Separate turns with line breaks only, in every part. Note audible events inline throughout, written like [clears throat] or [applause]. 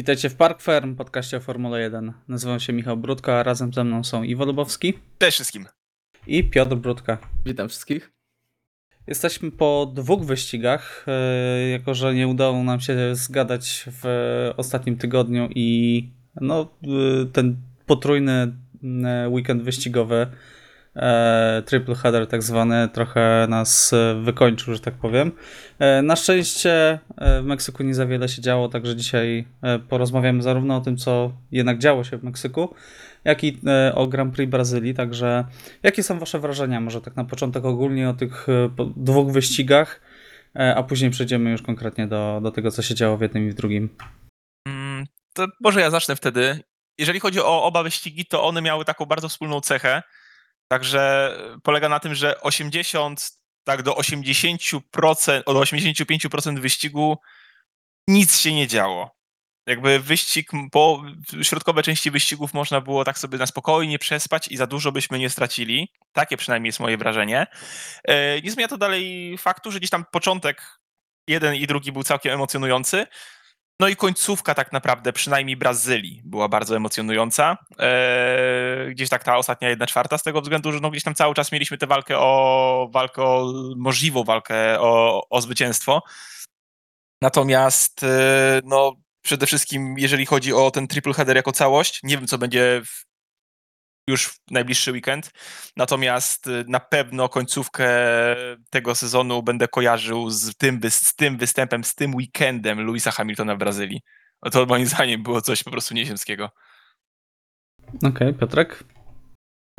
Witajcie w Park Firm, podcaście o Formule 1. Nazywam się Michał Brudka, a razem ze mną są Iwo Lubowski
Cześć wszystkim.
i Piotr Brudka.
Witam wszystkich.
Jesteśmy po dwóch wyścigach, e, jako że nie udało nam się zgadać w ostatnim tygodniu i no, e, ten potrójny e, weekend wyścigowy, e, triple header tak zwany, trochę nas e, wykończył, że tak powiem. E, Na szczęście e, w Meksyku nie za wiele się działo, także dzisiaj e, porozmawiamy zarówno o tym, co jednak działo się w Meksyku, jak i o Grand Prix Brazylii. Także jakie są Wasze wrażenia? Może tak na początek ogólnie o tych dwóch wyścigach, a później przejdziemy już konkretnie do, do tego, co się działo w jednym i w drugim.
Mm, To może ja zacznę wtedy. Jeżeli chodzi o oba wyścigi, to one miały taką bardzo wspólną cechę. Także polega na tym, że 80 tak do 80%, od 85% wyścigu nic się nie działo. Jakby wyścig, po środkowe części wyścigów można było tak sobie na spokojnie przespać i za dużo byśmy nie stracili. Takie przynajmniej jest moje wrażenie. E, Nie zmienia to dalej faktu, że gdzieś tam początek jeden i drugi był całkiem emocjonujący. No i końcówka tak naprawdę, przynajmniej Brazylii, była bardzo emocjonująca. Eee, gdzieś tak ta ostatnia jedna czwarta, z tego względu, że no gdzieś tam cały czas mieliśmy tę walkę o, walkę o możliwą walkę o, o zwycięstwo. Natomiast e, no przede wszystkim, jeżeli chodzi o ten triple header jako całość, nie wiem co będzie w, już w najbliższy weekend, natomiast e, na pewno końcówkę tego sezonu będę kojarzył z tym, z tym występem, z tym weekendem Louisa Hamiltona w Brazylii. No to moim zdaniem było coś po prostu nieziemskiego.
Okej, Piotrek?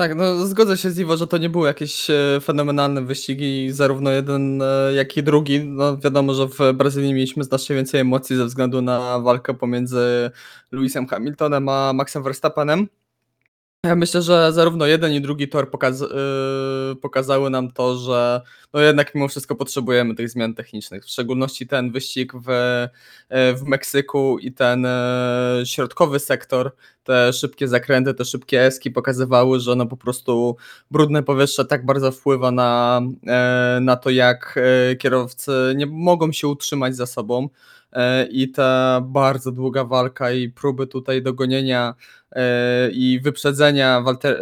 Tak, no zgodzę się z Iwo, że to nie były jakieś e, fenomenalne wyścigi, zarówno jeden, e, jak i drugi. No wiadomo, że w Brazylii mieliśmy znacznie więcej emocji ze względu na walkę pomiędzy Lewisem Hamiltonem a Maxem Verstappenem. Ja myślę, że zarówno jeden i drugi tor yy, pokazały nam to, że no jednak mimo wszystko potrzebujemy tych zmian technicznych. W szczególności ten wyścig w, e, w Meksyku i ten e, środkowy sektor, te szybkie zakręty, te szybkie eski pokazywały, że no po prostu brudne powietrze tak bardzo wpływa na, e, na to, jak kierowcy nie mogą się utrzymać za sobą. I ta bardzo długa walka i próby tutaj dogonienia i wyprzedzenia Walter,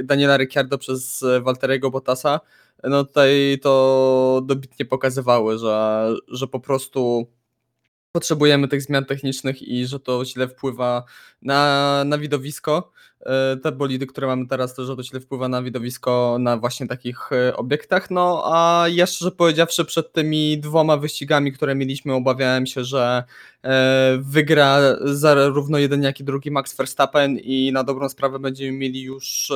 e, Daniela Ricciardo przez Walteriego Bottasa, no tutaj to dobitnie pokazywały, że, że po prostu potrzebujemy tych zmian technicznych i że to źle wpływa na, na widowisko. E, Te bolidy, które mamy teraz, to że to źle wpływa na widowisko na właśnie takich e, obiektach. No a ja szczerze powiedziawszy, przed tymi dwoma wyścigami, które mieliśmy, obawiałem się, że e, wygra zarówno jeden, jak i drugi Max Verstappen i na dobrą sprawę będziemy mieli już.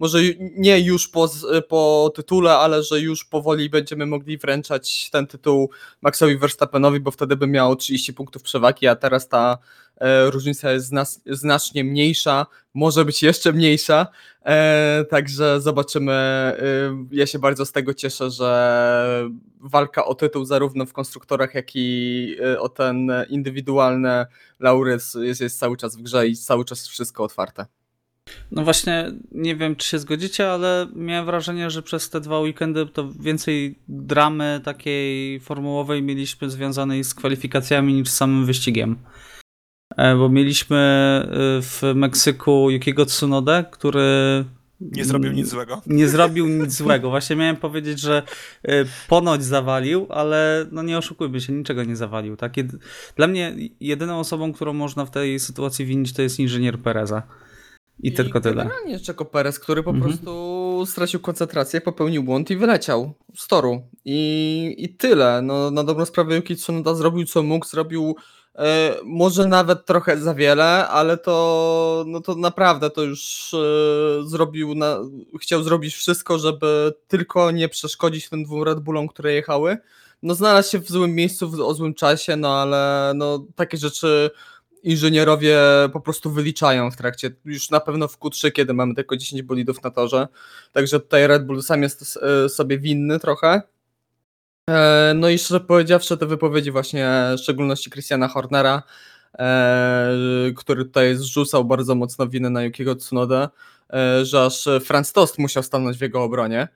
Może nie już po, po tytule, ale że już powoli będziemy mogli wręczać ten tytuł Maxowi Verstappenowi, bo wtedy by miał 30 punktów przewagi, a teraz ta e, różnica jest znacznie mniejsza, może być jeszcze mniejsza, e, także zobaczymy. E, ja się bardzo z tego cieszę, że walka o tytuł zarówno w konstruktorach, jak i o ten indywidualny laurys jest, jest cały czas w grze i cały czas wszystko otwarte.
No właśnie, nie wiem czy się zgodzicie, ale miałem wrażenie, że przez te dwa weekendy to więcej dramy takiej formułowej mieliśmy związanej z kwalifikacjami niż z samym wyścigiem. E, Bo mieliśmy e, w Meksyku Yukiego Tsunodę, który
Nie zrobił nic złego. [laughs]
nie zrobił nic złego. Właśnie miałem powiedzieć, że y, ponoć zawalił, ale no nie oszukujmy się, niczego nie zawalił. Tak? Dla mnie jedyną osobą, którą można w tej sytuacji winić, to jest inżynier Pereza. I, tylko tyle.
Generalnie Checo Perez, który po
Mhm.
prostu stracił koncentrację, popełnił błąd i wyleciał z toru. I, i tyle. No, na dobrą sprawę Yuki Tsunoda zrobił co mógł, zrobił e, może nawet trochę za wiele, ale to, no to naprawdę to już e, zrobił, na, chciał zrobić wszystko, żeby tylko nie przeszkodzić tym dwóm Red Bullom, które jechały. No znalazł się w złym miejscu, w, o złym czasie, no ale no, takie rzeczy inżynierowie po prostu wyliczają w trakcie, już na pewno w Q3, kiedy mamy tylko 10 bolidów na torze. Także tutaj Red Bull sam jest e, sobie winny trochę. E, No i szczerze powiedziawszy, te wypowiedzi właśnie, w szczególności Christiana Hornera, e, który tutaj zrzucał bardzo mocno winę na Yukiego Tsunodę, że aż Franz Tost musiał stanąć w jego obronie.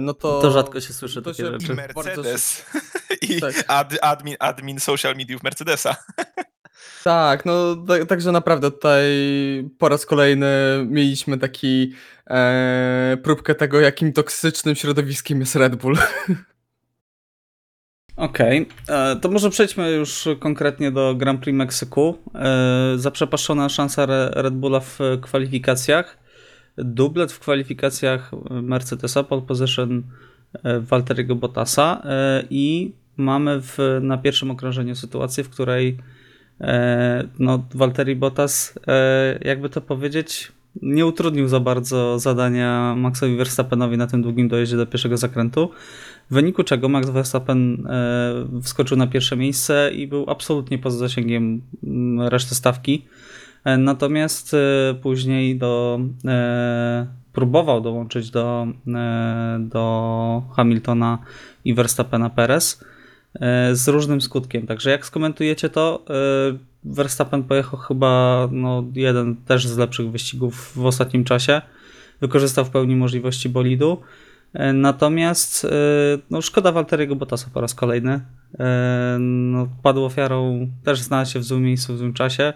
No to,
To rzadko się słyszy
to
takie
się
I
rzeczy.
bardzo
Mercedes. [laughs] I
Tak.
ad, admin, admin social mediów Mercedesa. [laughs]
Tak, no ta, także naprawdę tutaj po raz kolejny mieliśmy taki e, próbkę tego, jakim toksycznym środowiskiem jest Red Bull. [laughs]
Okej, okay. to może przejdźmy już konkretnie do Grand Prix Meksyku. E, zaprzepaszczona szansa Red Bulla w kwalifikacjach. Dublet w kwalifikacjach Mercedesa, pole position e, Walteriego Bottasa e, i mamy w, na pierwszym okrążeniu sytuację, w której no, Walteri Bottas, jakby to powiedzieć, nie utrudnił za bardzo zadania Maxowi Verstappenowi na tym długim dojeździe do pierwszego zakrętu, w wyniku czego Max Verstappen e, wskoczył na pierwsze miejsce i był absolutnie poza zasięgiem mm, reszty stawki. E, natomiast e, później do, próbował dołączyć do, do Hamiltona i Verstappena Perez z różnym skutkiem. Także jak skomentujecie to, Verstappen pojechał chyba no, jeden też z lepszych wyścigów w ostatnim czasie. Wykorzystał w pełni możliwości bolidu. E, natomiast e, no, szkoda Walteriego Bottasa po raz kolejny. E, no, padł ofiarą, też znalazł się w złym miejscu w złym czasie.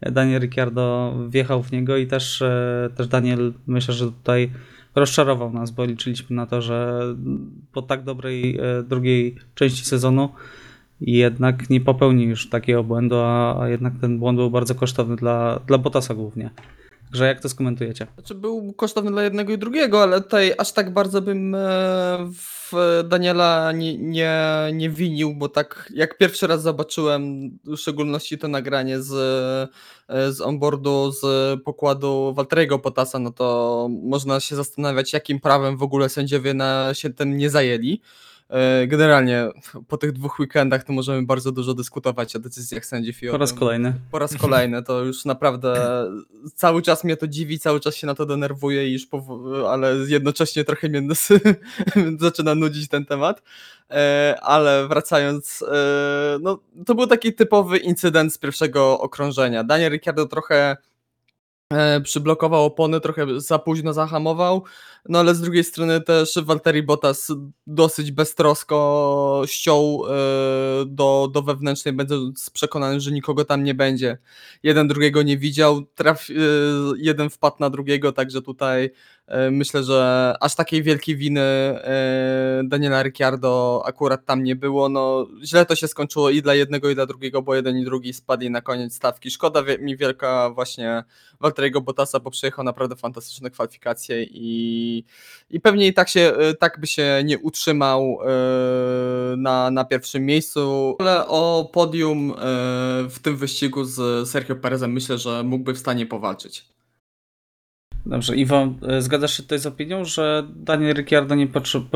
Daniel Ricciardo wjechał w niego i też, też Daniel myślę, że tutaj rozczarował nas, bo liczyliśmy na to, że po tak dobrej drugiej części sezonu jednak nie popełni już takiego błędu, a, jednak ten błąd był bardzo kosztowny dla, dla Bottasa głównie. Że jak to skomentujecie?
Znaczy był kosztowny dla jednego i drugiego, ale tutaj aż tak bardzo bym e, w Daniela nie, nie, nie winił, bo tak jak pierwszy raz zobaczyłem w szczególności to nagranie z, e, z onboardu, z pokładu Walteriego Potasa, no to można się zastanawiać jakim prawem w ogóle sędziowie na, się tym nie zajęli. E, generalnie po tych dwóch weekendach to możemy bardzo dużo dyskutować o decyzjach sędziów. I
po raz kolejny.
Po raz kolejny, to już naprawdę [clears throat] cały czas mnie to dziwi, cały czas się na to denerwuję, już ale jednocześnie trochę mnie [laughs] zaczyna nudzić ten temat. E, ale wracając, e, no, to był taki typowy incydent z pierwszego okrążenia. Daniel Ricciardo trochę przyblokował opony, trochę za późno zahamował, no ale z drugiej strony też Walteri Bottas dosyć beztrosko ściął e, do, do wewnętrznej, będąc przekonany, że nikogo tam nie będzie. Jeden drugiego nie widział, traf, e, jeden wpadł na drugiego, także tutaj e, myślę, że aż takiej wielkiej winy Daniela Ricciardo akurat tam nie było. No, źle to się skończyło i dla jednego, i dla drugiego, bo jeden i drugi spadli na koniec stawki. Szkoda mi wielka właśnie Walteriego Bottasa, bo przejechał naprawdę fantastyczne kwalifikacje i i, pewnie i tak, się, y, tak by się nie utrzymał na, na pierwszym miejscu, ale o podium w tym wyścigu z Sergio Perezem myślę, że mógłby w stanie powalczyć.
Dobrze, Iwo, zgadzasz się tutaj z opinią, że Daniel Ricciardo nie,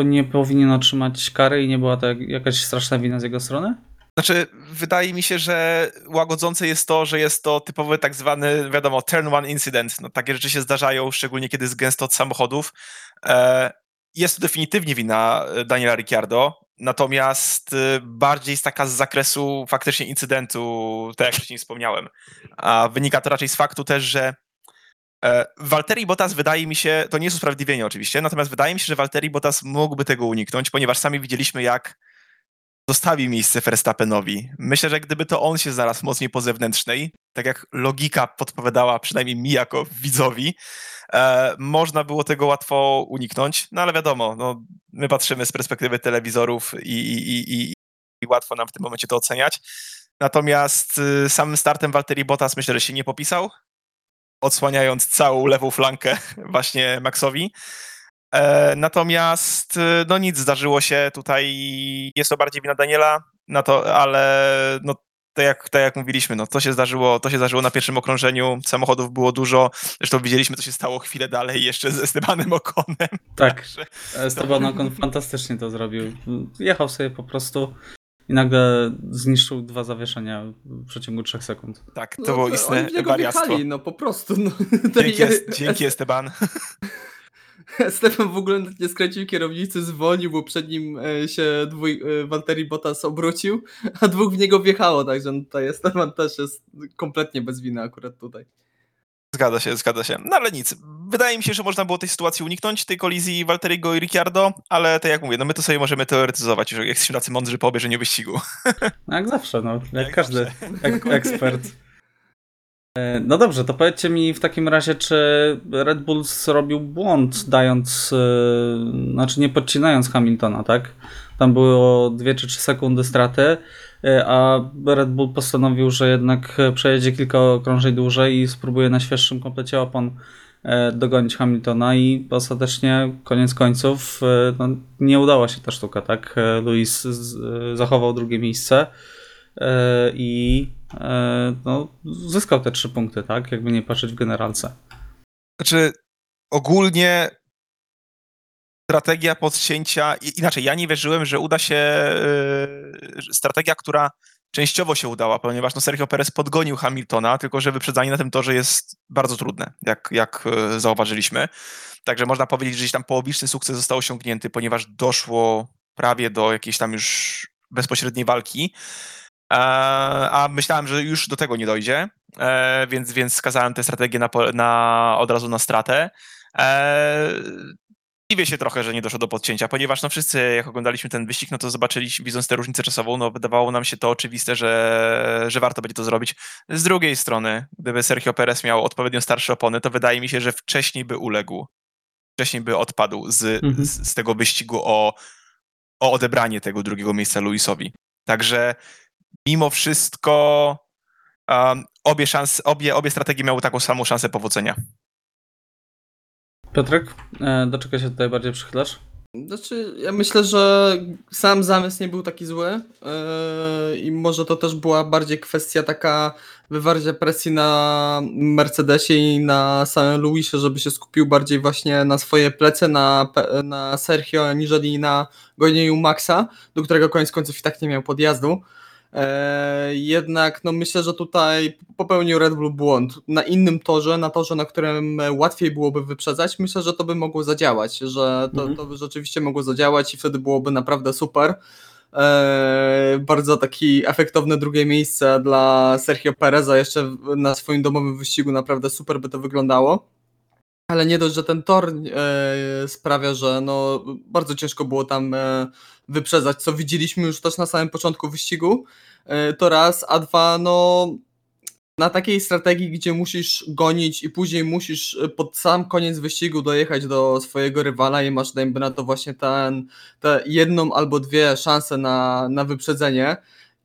nie powinien otrzymać kary i nie była to jakaś straszna wina z jego strony?
Znaczy, wydaje mi się, że łagodzące jest to, że jest to typowy tak zwany, wiadomo, turn one incident. No, takie rzeczy się zdarzają, szczególnie kiedy jest gęsto od samochodów. E, jest to definitywnie wina e, Daniela Ricciardo, natomiast e, bardziej jest taka z zakresu faktycznie incydentu, tak jak wcześniej wspomniałem. A wynika to raczej z faktu też, że Walteri Bottas wydaje mi się, to nie jest usprawiedliwienie oczywiście, natomiast wydaje mi się, że Walteri Bottas mógłby tego uniknąć, ponieważ sami widzieliśmy, jak zostawi miejsce Verstappenowi. Myślę, że gdyby to on się znalazł mocniej po zewnętrznej, tak jak logika podpowiadała przynajmniej mi jako widzowi, e, można było tego łatwo uniknąć, no ale wiadomo, no, my patrzymy z perspektywy telewizorów i, i, i, i łatwo nam w tym momencie to oceniać. Natomiast y, samym startem Valtteri Bottas myślę, że się nie popisał, odsłaniając całą lewą flankę [laughs] właśnie Maxowi. E, natomiast e, no nic, zdarzyło się tutaj, jest to bardziej wina Daniela, na to, ale no tak jak, tak jak mówiliśmy, no to się zdarzyło, to się zdarzyło na pierwszym okrążeniu, samochodów było dużo, zresztą widzieliśmy, co się stało chwilę dalej jeszcze ze Estebanem Okonem.
Tak, [laughs] Esteban Okon fantastycznie to zrobił. Jechał sobie po prostu i nagle zniszczył dwa zawieszenia w przeciągu trzech sekund.
Tak, to no, było istne wariactwo.
No po prostu. No. [laughs]
Dzięki, dzięki Esteban. [laughs]
Stefan w ogóle nie skręcił kierownicy, zwolnił, bo przed nim e, się dwój, e, Walteri Bottas obrócił, a dwóch w niego wjechało, także no tutaj Stefan też jest kompletnie bez winy akurat tutaj.
Zgadza się, zgadza się. No ale nic. Wydaje mi się, że można było tej sytuacji uniknąć, tej kolizji Walteriego i Ricciardo, ale tak jak mówię, no my to sobie możemy teoretyzować, że jesteśmy tacy mądrzy po obejrzeniu wyścigu. [laughs]
No jak zawsze, no. Jak, jak każdy jak ekspert. E, No dobrze, to powiedzcie mi w takim razie, czy Red Bull zrobił błąd, dając, e, znaczy nie podcinając Hamiltona, tak? Tam było 2 czy 3 sekundy straty, e, a Red Bull postanowił, że jednak przejedzie kilka okrążeń dłużej i spróbuje na świeższym komplecie opon dogonić Hamiltona i ostatecznie koniec końców e, no, nie udała się ta sztuka, tak? E, Lewis e, zachował drugie miejsce e, i e, no, zyskał te trzy punkty, tak? Jakby nie patrzeć w generalce.
Znaczy, ogólnie strategia podcięcia, inaczej, ja nie wierzyłem, że uda się strategia, która częściowo się udała, ponieważ no Sergio Perez podgonił Hamiltona, tylko że wyprzedzanie na tym torze jest bardzo trudne, jak, jak yy, zauważyliśmy. Także można powiedzieć, że gdzieś tam połowiczny sukces został osiągnięty, ponieważ doszło prawie do jakiejś tam już bezpośredniej walki. E, a myślałem, że już do tego nie dojdzie, e, więc, więc skazałem tę strategię na, na, od razu na stratę. Dziwię się trochę, że nie doszło do podcięcia, ponieważ no wszyscy, jak oglądaliśmy ten wyścig, no to zobaczyliśmy, widząc tę różnicę czasową, no wydawało nam się to oczywiste, że, że warto będzie to zrobić. Z drugiej strony, gdyby Sergio Perez miał odpowiednio starsze opony, to wydaje mi się, że wcześniej by uległ. Wcześniej by odpadł z,
Mhm.
z, z tego wyścigu o, o odebranie tego drugiego miejsca Luisowi. Także mimo wszystko um, obie, szans, obie, obie strategie miały taką samą szansę powodzenia.
Piotrek, e, do czego się tutaj bardziej przychylasz?
Znaczy, ja myślę, że sam zamysł nie był taki zły yy, i może to też była bardziej kwestia taka wywarcia presji na Mercedesie i na samym Lewisie, żeby się skupił bardziej właśnie na swoje plecy, na, na Sergio, aniżeli na gonieniu Maxa, do którego koniec końców i tak nie miał podjazdu. E, jednak no myślę, że tutaj popełnił Red Bull błąd. Na innym torze, na torze, na którym łatwiej byłoby wyprzedzać, myślę, że to by mogło zadziałać, że to,
Mhm.
to by rzeczywiście mogło zadziałać i wtedy byłoby naprawdę super. E, bardzo taki efektowne drugie miejsce dla Sergio Pereza jeszcze na swoim domowym wyścigu naprawdę super by to wyglądało. Ale nie dość, że ten tor e, sprawia, że no, bardzo ciężko było tam wyprzedzać, co widzieliśmy już też na samym początku wyścigu. E, to raz, a dwa, no na takiej strategii, gdzie musisz gonić i później musisz e, pod sam koniec wyścigu dojechać do swojego rywala i masz dajmy na to właśnie ten, tę jedną albo dwie szanse na, na wyprzedzenie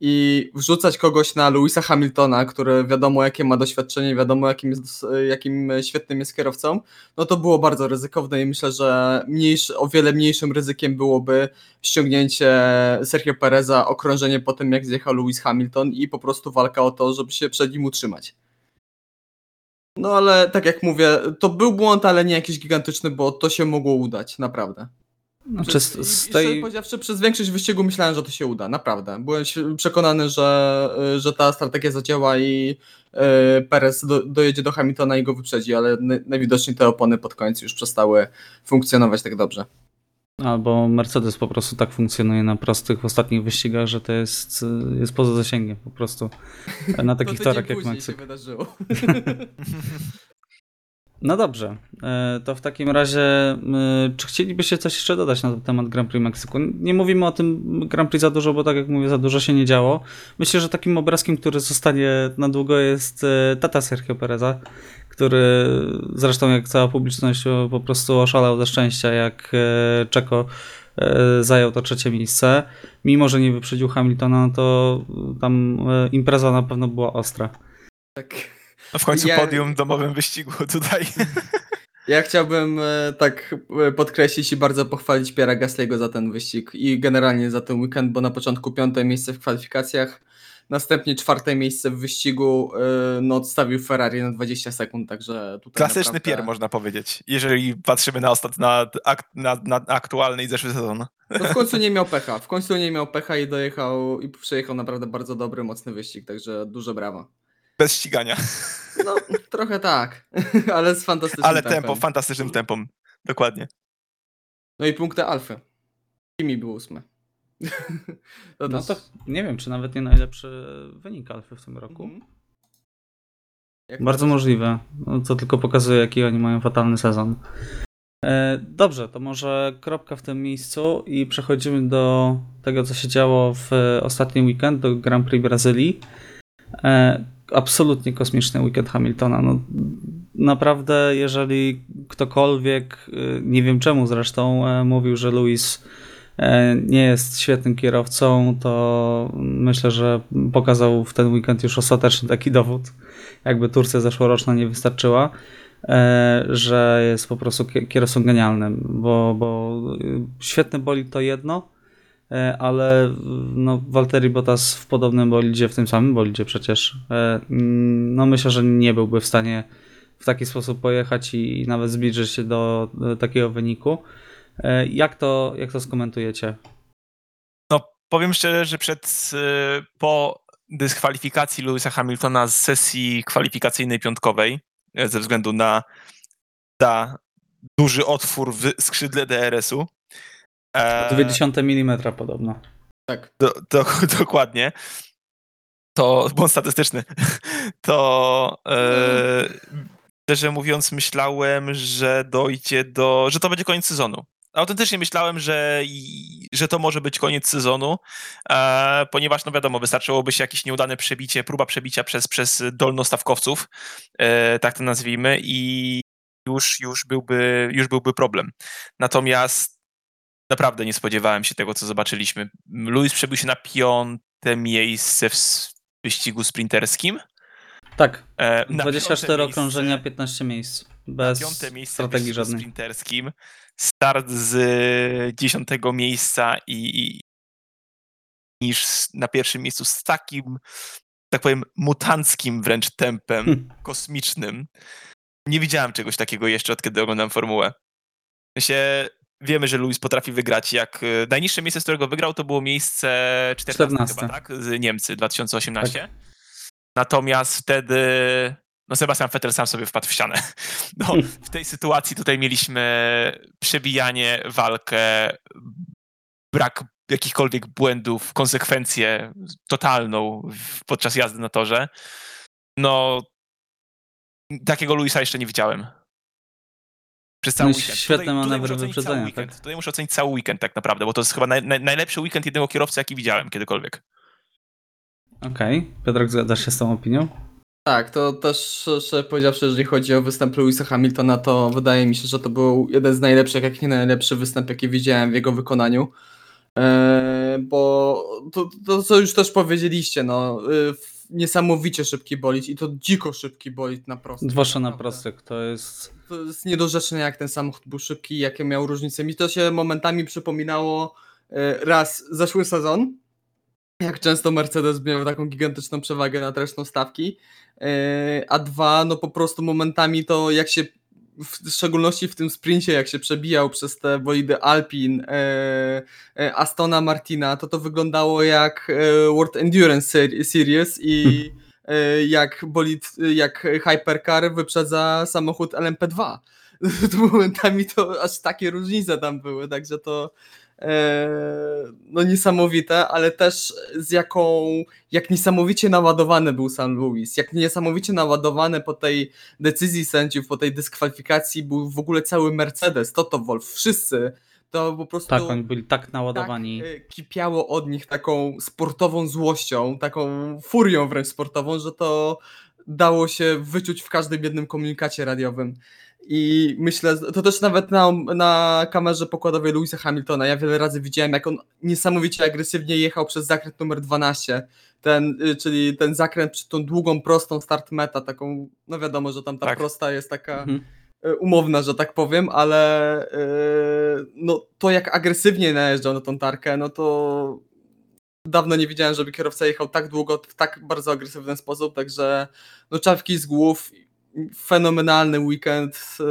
i wrzucać kogoś na Louisa Hamiltona, który wiadomo jakie ma doświadczenie, wiadomo jakim, jest, jakim świetnym jest kierowcą, no to było bardzo ryzykowne i myślę, że mniejszy, o wiele mniejszym ryzykiem byłoby ściągnięcie Sergio Pereza, okrążenie po tym jak zjechał Lewis Hamilton i po prostu walka o to, żeby się przed nim utrzymać. No ale tak jak mówię, to był błąd, ale nie jakiś gigantyczny, bo to się mogło udać, naprawdę.
Znaczy,
Przez,
z, z tej...
powiedziawszy, przez większość wyścigu myślałem, że to się uda, naprawdę. Byłem przekonany, że, y, że ta strategia zadziała i y, Perez do, dojedzie do Hamiltona i go wyprzedzi, ale najwidoczniej te opony pod koniec już przestały funkcjonować tak dobrze.
Albo Mercedes po prostu tak funkcjonuje na prostych ostatnich wyścigach, że to jest, y, jest poza zasięgiem po prostu. [laughs] Na takich
to
torach jak Meksyk.
się wydarzyło. [laughs]
No dobrze, e, to w takim razie, e, czy chcielibyście coś jeszcze dodać na temat Grand Prix Meksyku? Nie mówimy o tym Grand Prix za dużo, bo tak jak mówię, za dużo się nie działo. Myślę, że takim obrazkiem, który zostanie na długo jest e, tata Sergio Pereza, który zresztą jak cała publiczność po prostu oszalał ze szczęścia, jak Czeko zajął to trzecie miejsce. Mimo, że nie wyprzedził Hamiltona, to tam impreza na pewno była ostra.
Tak.
No w końcu
Ja-
podium w domowym wyścigu tutaj. [laughs]
Ja chciałbym e, tak e, podkreślić i bardzo pochwalić Piera Gasly'ego za ten wyścig i generalnie za ten weekend, bo na początku piąte miejsce w kwalifikacjach, następnie czwarte miejsce w wyścigu, e, no odstawił Ferrari na 20 sekund, także tutaj
Klasyczny
naprawdę...
pier, można powiedzieć, jeżeli patrzymy na, ostat... na, ak... na, na aktualny i zeszły sezon.
No w końcu nie [laughs] miał pecha, w końcu nie miał pecha i dojechał i przejechał naprawdę bardzo dobry, mocny wyścig, także duże brawa.
Bez ścigania.
No, trochę tak, [laughs] ale z fantastycznym
Ale
tempem.
tempo, fantastycznym tempem. Dokładnie.
No i punkty Alfy. Kimi był ósmy. [laughs] to
No to nie wiem, czy nawet nie najlepszy wynik Alfy w tym roku.
Mhm. Jak
Bardzo możliwe. No, co tylko pokazuje, jaki oni mają fatalny sezon. E, Dobrze, to może kropka w tym miejscu i przechodzimy do tego, co się działo w ostatni weekend, do Grand Prix Brazylii. E, absolutnie kosmiczny weekend Hamiltona. No, naprawdę, jeżeli ktokolwiek, y, nie wiem czemu zresztą, e, mówił, że Lewis e, nie jest świetnym kierowcą, to myślę, że pokazał w ten weekend już ostateczny taki dowód, jakby Turcja zeszłoroczna nie wystarczyła, e, że jest po prostu ki- kierowcą genialnym, bo, bo y, świetny bolid to jedno, ale y, no, Valtteri Bottas w podobnym bolidzie, w tym samym bolidzie przecież, e, mm, no myślę, że nie byłby w stanie w taki sposób pojechać i nawet zbliżyć się do, do takiego wyniku. E, Jak to, jak to skomentujecie?
No, powiem szczerze, że przed, po dyskwalifikacji Lewisa Hamiltona z sesji kwalifikacyjnej piątkowej, e, ze względu na, na duży otwór w skrzydle DRS-u, e,
20 mm podobno.
Tak.
do, do, [laughs] dokładnie, to błąd statystyczny, [laughs] to e, szczerze mówiąc myślałem, że dojdzie do, że to będzie koniec sezonu. Autentycznie myślałem, że, że to może być koniec sezonu, e, ponieważ no wiadomo, wystarczyłoby się jakieś nieudane przebicie, próba przebicia przez, przez dolnostawkowców, e, tak to nazwijmy i już, już, byłby, już byłby problem. Natomiast naprawdę nie spodziewałem się tego, co zobaczyliśmy. Luis przebił się na piąte miejsce w wyścigu sprinterskim.
Tak,
E, na
24
piąte
okrążenia,
miejsce-
15 miejsc. Bez
piąte miejsce w
strategii żadnej.
sprinterskim. Start z dziesiątego miejsca i, i niż na pierwszym miejscu z takim, tak powiem, mutanckim wręcz tempem,
Hm.
kosmicznym. Nie widziałem czegoś takiego jeszcze od kiedy oglądam formułę. Sensie, wiemy, że Luis potrafi wygrać. Jak e, najniższe miejsce, z którego wygrał, to było miejsce 14,
14.
chyba, tak? Z Niemcy 2018. Natomiast wtedy no Sebastian Vettel sam sobie wpadł w ścianę. [laughs] No, w tej sytuacji tutaj mieliśmy przebijanie, walkę, brak jakichkolwiek błędów, konsekwencję totalną podczas jazdy na torze. No, takiego Luisa jeszcze nie widziałem. Przez cały
No
weekend.
świetne
tutaj, tutaj
manewry
muszę ocenić
wyprzedzenia,
cały weekend.
tak?
Tutaj muszę ocenić cały weekend tak naprawdę, bo to jest chyba naj, naj, najlepszy weekend jednego kierowcy, jaki widziałem kiedykolwiek.
Okej, Piotrek, zgadzasz się z tą opinią?
Tak, to też szczerze powiedziawszy, jeżeli chodzi o występ Lewisa Hamiltona, to wydaje mi się, że to był jeden z najlepszych, jak nie najlepszy występ, jaki widziałem w jego wykonaniu. Eee, bo to, to, co już też powiedzieliście, no, y, niesamowicie szybki bolid i to dziko szybki bolid na prostych.
Zwłaszcza na
naprawdę.
prostych, to jest...
To jest niedorzeczne, jak ten samochód był szybki, jakie miał różnice. Mi to się momentami przypominało e, raz zeszły sezon, jak często Mercedes miał taką gigantyczną przewagę nad resztą stawki, e, a dwa, no po prostu momentami to jak się, w szczególności w tym sprincie, jak się przebijał przez te bolidy Alpin, e, Astona Martina, to to wyglądało jak World Endurance Ser- Series i e, jak bolid, jak Hypercar wyprzedza samochód LMP2. [laughs] To momentami to aż takie różnice tam były, także to e, no niesamowite, ale też z jaką, jak niesamowicie naładowany był sam Lewis, jak niesamowicie naładowany po tej decyzji sędziów, po tej dyskwalifikacji był w ogóle cały Mercedes, Toto Wolff, wszyscy, to po prostu
Tak, oni byli tak naładowani.
tak, e, kipiało od nich taką sportową złością, taką furią wręcz sportową, że to dało się wyczuć w każdym jednym komunikacie radiowym. I myślę, to też nawet na, na kamerze pokładowej Louisa Hamiltona, ja wiele razy widziałem, jak on niesamowicie agresywnie jechał przez zakręt numer 12, ten, y, czyli ten zakręt przed tą długą, prostą start meta, taką, no wiadomo, że tam ta
Tak.
prosta jest taka
Mhm.
E, umowna, że tak powiem, ale e, no to jak agresywnie najeżdżał na tą tarkę, no to dawno nie widziałem, żeby kierowca jechał tak długo, w tak bardzo agresywny sposób, także no czapki z głów, fenomenalny weekend, e,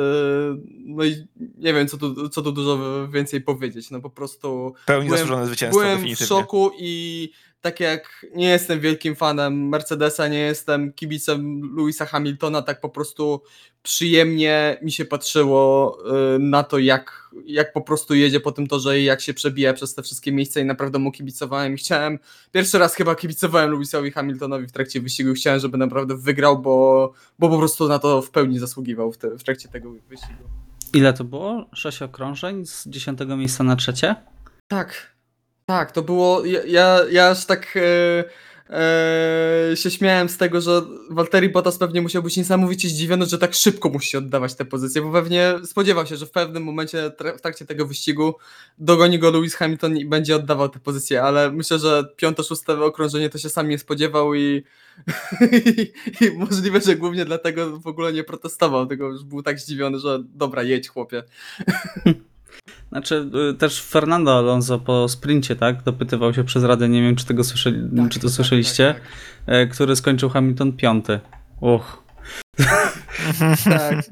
no i nie wiem, co tu, co tu dużo więcej powiedzieć, no po prostu
Pełni
Byłem-
zasłużone zwycięstwo,
byłem w szoku i tak jak nie jestem wielkim fanem Mercedesa, nie jestem kibicem Louisa Hamiltona, tak po prostu przyjemnie mi się patrzyło y, na to, jak, jak po prostu jedzie po tym torze i jak się przebija przez te wszystkie miejsca i naprawdę mu kibicowałem i chciałem, pierwszy raz chyba kibicowałem Louisowi Hamiltonowi w trakcie wyścigu chciałem, żeby naprawdę wygrał, bo, bo po prostu na to w pełni zasługiwał w, te, w trakcie tego wyścigu.
Ile to było? 6 okrążeń z 10 miejsca na trzecie?
Tak, tak, to było. Ja, ja, aż tak. E, e, się śmiałem z tego, że Walteri Bottas pewnie musiał być niesamowicie zdziwiony, że tak szybko musi oddawać te pozycje, bo pewnie spodziewał się, że w pewnym momencie w trakcie tego wyścigu dogoni go Lewis Hamilton i będzie oddawał te pozycje, ale myślę, że piąte, szóste okrążenie to się sam nie spodziewał i, i, [laughs] i możliwe, że głównie dlatego w ogóle nie protestował, tylko już był tak zdziwiony, że dobra, jedź chłopie. [laughs]
Znaczy, y, też Fernando Alonso po sprincie, tak, dopytywał się przez radę, nie wiem, czy tego słyszeli, czy to słyszeliście,
Tak,
e, który skończył Hamilton piąty. Uch. [laughs]
tak.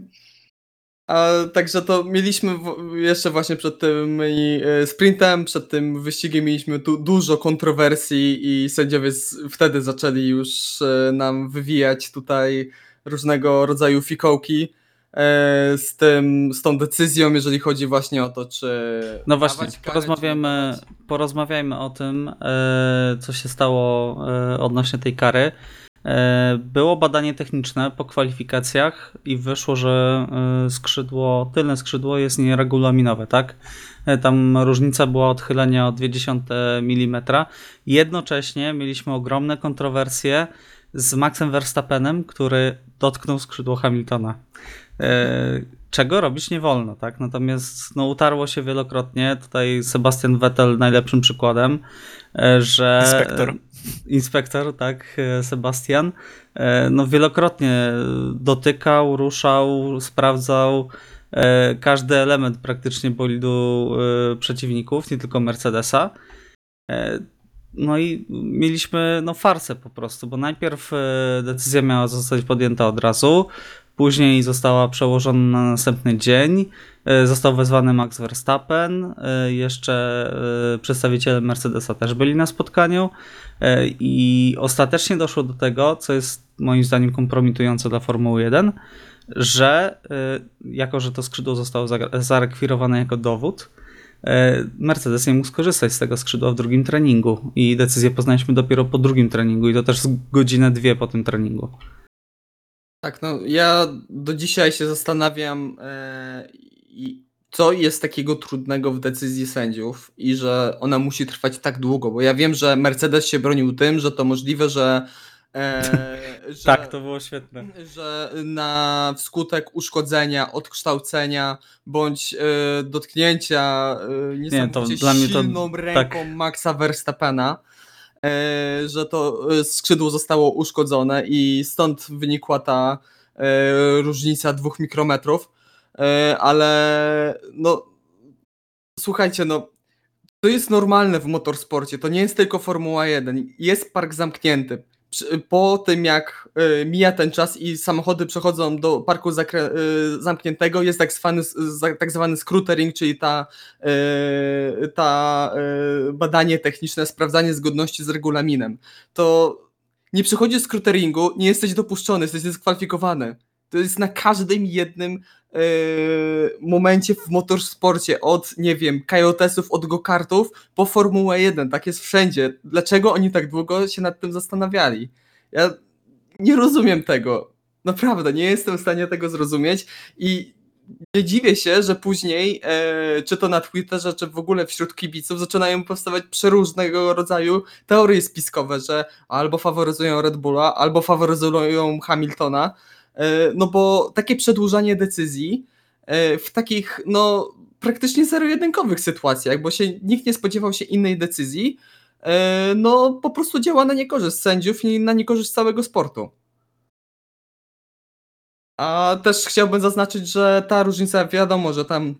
A, także to mieliśmy jeszcze właśnie przed tym e, sprintem, przed tym wyścigiem mieliśmy tu dużo kontrowersji i sędziowie wtedy zaczęli już e, nam wywijać tutaj różnego rodzaju fikołki z, tym, z tą decyzją, jeżeli chodzi właśnie o to, czy.
No właśnie,
karę, czy
porozmawiamy,
dawać.
porozmawiajmy o tym, e, co się stało e, odnośnie tej kary. E, Było badanie techniczne po kwalifikacjach i wyszło, że e, skrzydło, tylne skrzydło jest nieregulaminowe, tak? E, Tam różnica była odchylenia o 0,2 mm. Jednocześnie mieliśmy ogromne kontrowersje z Maxem Verstappenem, który dotknął skrzydło Hamiltona. E, Czego robić nie wolno, tak? Natomiast no, utarło się wielokrotnie. Tutaj Sebastian Vettel najlepszym przykładem, e, że.
Inspektor.
Inspektor, tak, e, Sebastian. No, wielokrotnie dotykał, ruszał, sprawdzał każdy element praktycznie bolidu przeciwników, nie tylko Mercedesa. No i mieliśmy no, farsę po prostu, bo najpierw e, decyzja miała zostać podjęta od razu, później została przełożona na następny dzień. E, Został wezwany Max Verstappen, e, jeszcze przedstawiciele Mercedesa też byli na spotkaniu i ostatecznie doszło do tego, co jest moim zdaniem kompromitujące dla Formuły 1, że jako, że to skrzydło zostało zarekwirowane jako dowód, Mercedes nie mógł skorzystać z tego skrzydła w drugim treningu i decyzję poznaliśmy dopiero po drugim treningu i to też godzinę, dwie po tym treningu.
Tak, no ja do dzisiaj się zastanawiam, e, co jest takiego trudnego w decyzji sędziów i że ona musi trwać tak długo, bo ja wiem, że Mercedes się bronił tym, że to możliwe, że. E, [laughs] że
Tak, to było świetne.
że na wskutek uszkodzenia, odkształcenia bądź e, dotknięcia e, niesamowicie
dla mnie to-
silną ręką
tak.
Maxa Verstappena, e, że to e, skrzydło zostało uszkodzone i stąd wynikła ta e, różnica dwóch mikrometrów, e, ale no słuchajcie, no to jest normalne w motorsporcie, to nie jest tylko Formuła 1, jest park zamknięty. Po tym jak y, mija ten czas i samochody przechodzą do parku y, zamkniętego, jest tak zwany, tak zwany scrutering, czyli ta, y, ta badanie techniczne, sprawdzanie zgodności z regulaminem. To nie przychodzi scruteringu, nie jesteś dopuszczony, jesteś dyskwalifikowany. To jest na każdym jednym momencie w motorsporcie, od, nie wiem, kajotesów, od go-kartów po Formułę 1. Tak jest wszędzie. Dlaczego oni tak długo się nad tym zastanawiali? Ja nie rozumiem tego. Naprawdę, nie jestem w stanie tego zrozumieć i nie dziwię się, że później, e, czy to na Twitterze, czy w ogóle wśród kibiców, zaczynają powstawać przeróżnego rodzaju teorie spiskowe, że albo faworyzują Red Bulla, albo faworyzują Hamiltona. E, no bo takie przedłużanie decyzji e, w takich, no praktycznie zero-jedynkowych sytuacjach, bo się nikt nie spodziewał się innej decyzji, e, no po prostu działa na niekorzyść sędziów i na niekorzyść całego sportu. A też chciałbym zaznaczyć, że ta różnica, wiadomo, że tam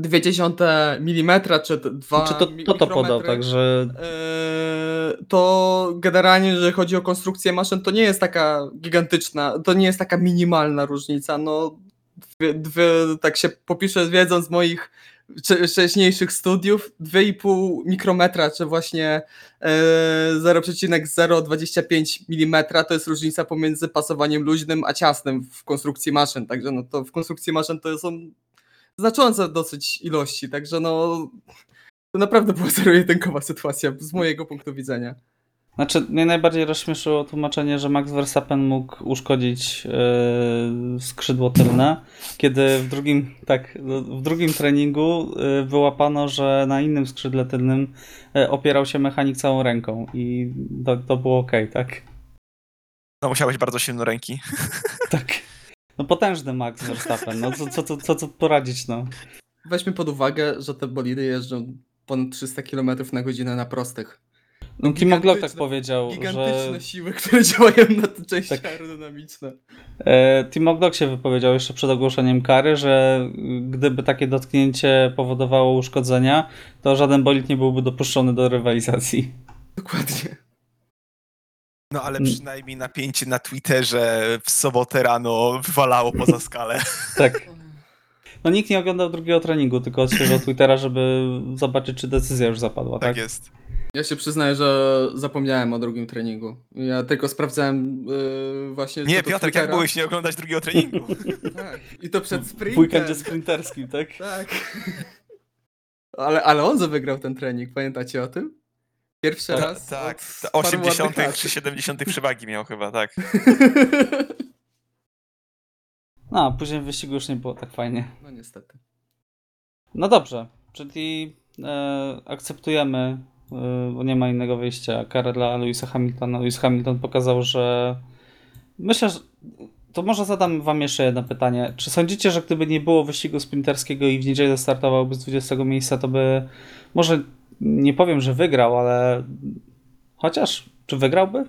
0,2 mm czy 2
Czy to, to to podał, także
Eee, to generalnie, jeżeli chodzi o konstrukcję maszyn, to nie jest taka gigantyczna, to nie jest taka minimalna różnica. No, dwie, dwie, tak się popiszę, wiedząc z moich wcze- wcześniejszych studiów, 2,5 mikrometra, czy właśnie e, 0,025 mm to jest różnica pomiędzy pasowaniem luźnym a ciasnym w konstrukcji maszyn. Także no to w konstrukcji maszyn to są znaczące dosyć ilości, także no to naprawdę była zero-jedynkowa sytuacja z mojego punktu widzenia.
Znaczy, mnie najbardziej rozśmieszyło tłumaczenie, że Max Verstappen mógł uszkodzić yy, skrzydło tylne, kiedy w drugim, tak, w drugim treningu yy, wyłapano, że na innym skrzydle tylnym yy, opierał się mechanik całą ręką i to, to było ok, tak?
No musiałeś bardzo silne ręki.
Tak. No potężny Max Verstappen, no co, co, co, co, co poradzić, no.
Weźmy pod uwagę, że te bolidy jeżdżą ponad 300 km na godzinę na prostych.
No Glock tak powiedział,
Gigantyczne
że...
siły, które działają na te części
Tak.
aerodynamiczne.
E, Timo Glock się wypowiedział jeszcze przed ogłoszeniem kary, że gdyby takie dotknięcie powodowało uszkodzenia, to żaden bolid nie byłby dopuszczony do rywalizacji.
Dokładnie.
No ale
Mm.
przynajmniej napięcie na Twitterze w sobotę rano wywalało poza [laughs] skalę.
Tak. No nikt nie oglądał drugiego treningu, tylko odświeżał Twittera, żeby zobaczyć, czy decyzja już zapadła, tak?
Tak jest.
Ja się przyznaję, że zapomniałem o drugim treningu. Ja tylko sprawdzałem yy, właśnie.
Nie,
do
Piotrek, jak
Twittera.
byłeś nie oglądać drugiego treningu? [laughs]
Tak. I to przed
W
sprintem.
weekendzie sprinterskim, tak?
Tak. Ale, ale on wygrał ten trening, pamiętacie o tym? Pierwszy
Ta-
raz.
tak,
od
ta
paru
80
ładnych lat.
czy 70 przewagi miał chyba, tak. [laughs]
No, a później w wyścigu już nie było tak fajnie.
No niestety.
No dobrze, czyli e, akceptujemy, e, bo nie ma innego wyjścia, karę dla Louisa Hamiltona. Lewis Hamilton pokazał, że myślę, że to może zadam wam jeszcze jedno pytanie. Czy sądzicie, że gdyby nie było wyścigu sprinterskiego i w niedzielę startowałby z 20 miejsca, to by może nie powiem, że wygrał, ale chociaż czy wygrałby?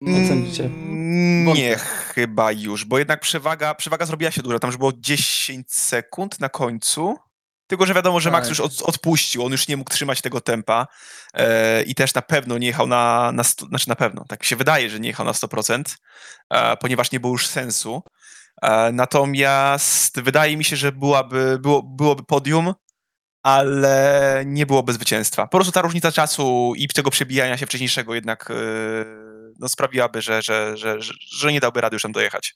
Jak sądzicie?
Mm. Nie, chyba już, bo jednak przewaga, przewaga zrobiła się duża. Tam już było 10 sekund na końcu. Tylko, że wiadomo, że Max
Tak.
już od, odpuścił, on już nie mógł trzymać tego tempa e, i też na pewno nie jechał na, na sto, znaczy na pewno, tak się wydaje, że nie jechał na 100%, e, ponieważ nie było już sensu. E, natomiast wydaje mi się, że byłaby, było, byłoby podium, ale nie byłoby zwycięstwa. Po prostu ta różnica czasu i tego przebijania się wcześniejszego jednak e, no, sprawiłaby, że, że, że, że, że nie dałby rady już tam dojechać.